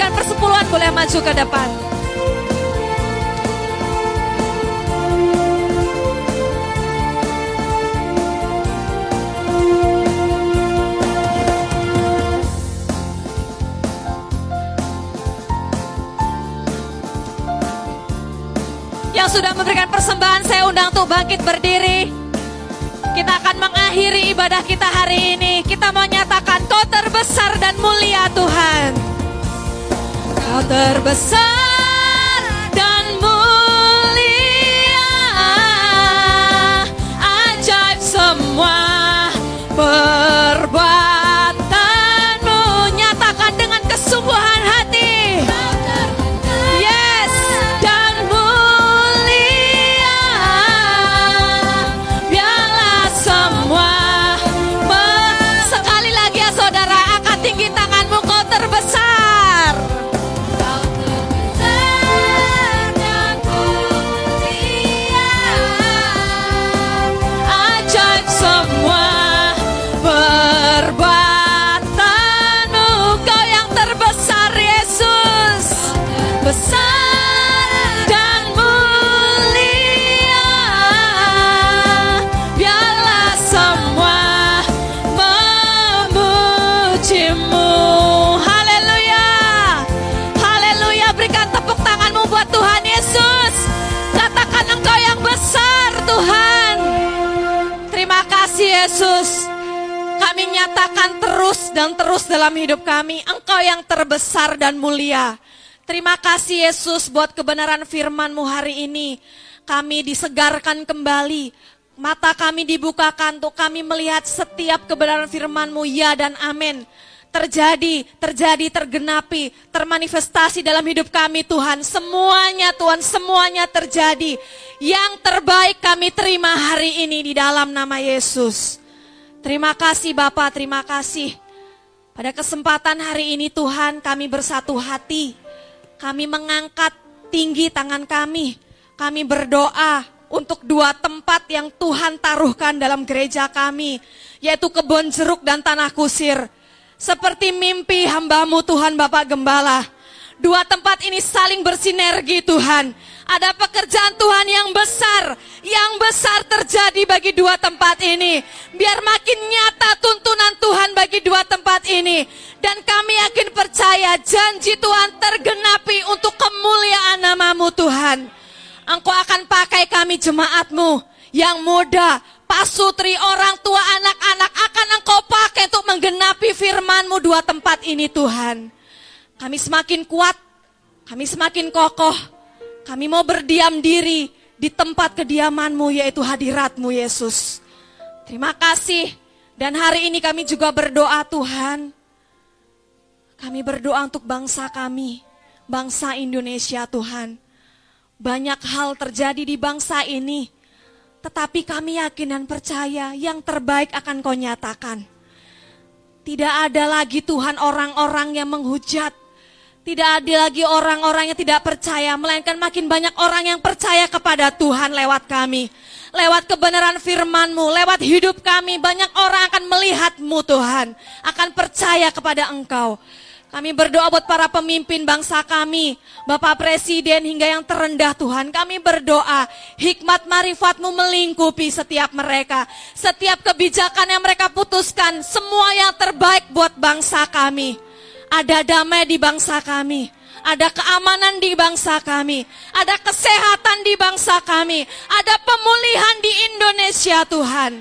memberikan persepuluhan boleh maju ke depan. Yang sudah memberikan persembahan saya undang untuk bangkit berdiri. Kita akan mengakhiri ibadah kita hari ini. Kita mau nyatakan kau terbesar dan mulia Tuhan Terbesar dan mulia. Ajaib semua perbuatanmu nyatakan terus dan terus dalam hidup kami, Engkau yang terbesar dan mulia. Terima kasih Yesus buat kebenaran firman-Mu hari ini. Kami disegarkan kembali, mata kami dibukakan untuk kami melihat setiap kebenaran firman-Mu, ya dan amin terjadi, terjadi, tergenapi, termanifestasi dalam hidup kami Tuhan. Semuanya Tuhan, semuanya terjadi. Yang terbaik kami terima hari ini di dalam nama Yesus. Terima kasih Bapak, terima kasih. Pada kesempatan hari ini Tuhan kami bersatu hati. Kami mengangkat tinggi tangan kami. Kami berdoa untuk dua tempat yang Tuhan taruhkan dalam gereja kami. Yaitu kebun jeruk dan tanah kusir seperti mimpi hambamu Tuhan Bapak Gembala. Dua tempat ini saling bersinergi Tuhan. Ada pekerjaan Tuhan yang besar, yang besar terjadi bagi dua tempat ini. Biar makin nyata tuntunan Tuhan bagi dua tempat ini. Dan kami yakin percaya janji Tuhan tergenapi untuk kemuliaan namamu Tuhan. Engkau akan pakai kami jemaatmu yang muda, pasutri, orang tua, anak-anak akan engkau pakai untuk menggenapi firmanmu dua tempat ini Tuhan. Kami semakin kuat, kami semakin kokoh, kami mau berdiam diri di tempat kediamanmu yaitu hadiratmu Yesus. Terima kasih dan hari ini kami juga berdoa Tuhan. Kami berdoa untuk bangsa kami, bangsa Indonesia Tuhan. Banyak hal terjadi di bangsa ini tetapi kami yakin dan percaya yang terbaik akan kau nyatakan. Tidak ada lagi Tuhan orang-orang yang menghujat. Tidak ada lagi orang-orang yang tidak percaya. Melainkan makin banyak orang yang percaya kepada Tuhan lewat kami. Lewat kebenaran firman-Mu, lewat hidup kami. Banyak orang akan melihat-Mu Tuhan. Akan percaya kepada Engkau. Kami berdoa buat para pemimpin bangsa kami, Bapak Presiden hingga yang terendah Tuhan. Kami berdoa, hikmat marifatmu melingkupi setiap mereka. Setiap kebijakan yang mereka putuskan, semua yang terbaik buat bangsa kami. Ada damai di bangsa kami. Ada keamanan di bangsa kami. Ada kesehatan di bangsa kami. Ada pemulihan di Indonesia Tuhan.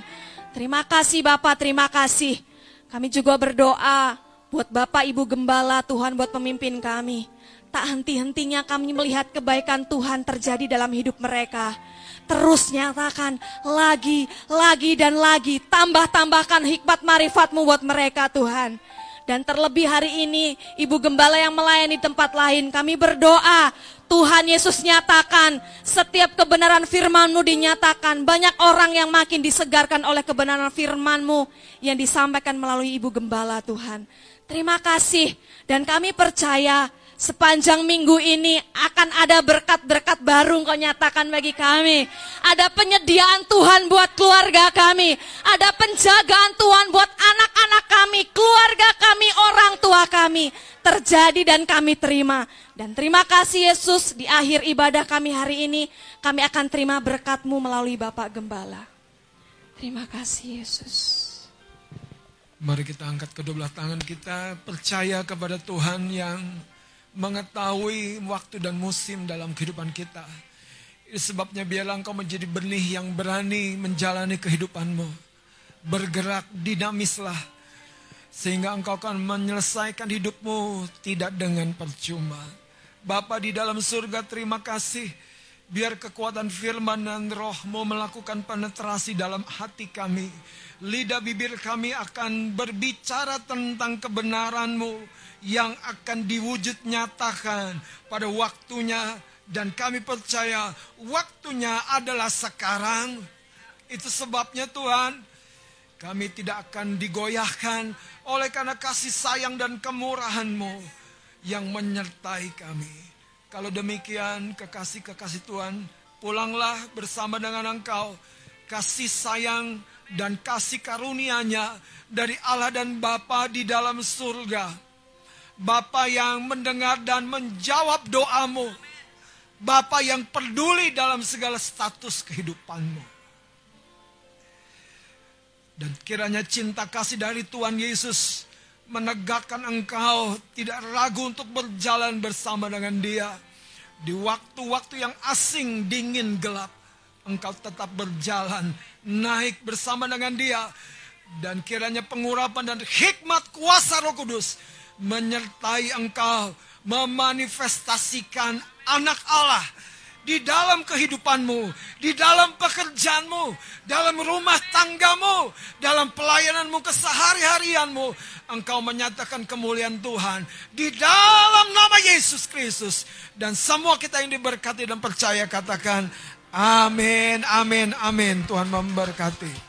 Terima kasih Bapak, terima kasih. Kami juga berdoa Buat Bapak Ibu Gembala, Tuhan buat pemimpin kami. Tak henti-hentinya kami melihat kebaikan Tuhan terjadi dalam hidup mereka. Terus nyatakan lagi, lagi dan lagi. Tambah-tambahkan hikmat marifatmu buat mereka Tuhan. Dan terlebih hari ini Ibu Gembala yang melayani tempat lain kami berdoa Tuhan Yesus nyatakan setiap kebenaran firmanmu dinyatakan banyak orang yang makin disegarkan oleh kebenaran firmanmu yang disampaikan melalui Ibu Gembala Tuhan. Terima kasih dan kami percaya sepanjang minggu ini akan ada berkat-berkat baru kau nyatakan bagi kami. Ada penyediaan Tuhan buat keluarga kami. Ada penjagaan Tuhan buat anak-anak kami, keluarga kami, orang tua kami. Terjadi dan kami terima. Dan terima kasih Yesus di akhir ibadah kami hari ini. Kami akan terima berkatmu melalui Bapak Gembala. Terima kasih Yesus. Mari kita angkat kedua belah tangan kita, percaya kepada Tuhan yang mengetahui waktu dan musim dalam kehidupan kita. Sebabnya biarlah engkau menjadi benih yang berani menjalani kehidupanmu. Bergerak dinamislah. Sehingga engkau akan menyelesaikan hidupmu tidak dengan percuma. Bapa di dalam surga terima kasih. Biar kekuatan firman dan rohmu melakukan penetrasi dalam hati kami lidah bibir kami akan berbicara tentang kebenaranmu yang akan diwujud nyatakan pada waktunya dan kami percaya waktunya adalah sekarang. Itu sebabnya Tuhan, kami tidak akan digoyahkan oleh karena kasih sayang dan kemurahan-Mu yang menyertai kami. Kalau demikian, kekasih-kekasih Tuhan, pulanglah bersama dengan Engkau. Kasih sayang dan kasih karunia-Nya dari Allah dan Bapa di dalam surga. Bapa yang mendengar dan menjawab doamu. Bapa yang peduli dalam segala status kehidupanmu. Dan kiranya cinta kasih dari Tuhan Yesus menegakkan engkau tidak ragu untuk berjalan bersama dengan dia. Di waktu-waktu yang asing, dingin, gelap engkau tetap berjalan, naik bersama dengan dia. Dan kiranya pengurapan dan hikmat kuasa roh kudus menyertai engkau memanifestasikan anak Allah di dalam kehidupanmu, di dalam pekerjaanmu, dalam rumah tanggamu, dalam pelayananmu kesehari-harianmu. Engkau menyatakan kemuliaan Tuhan di dalam nama Yesus Kristus. Dan semua kita yang diberkati dan percaya katakan amin, amin, amin. Tuhan memberkati.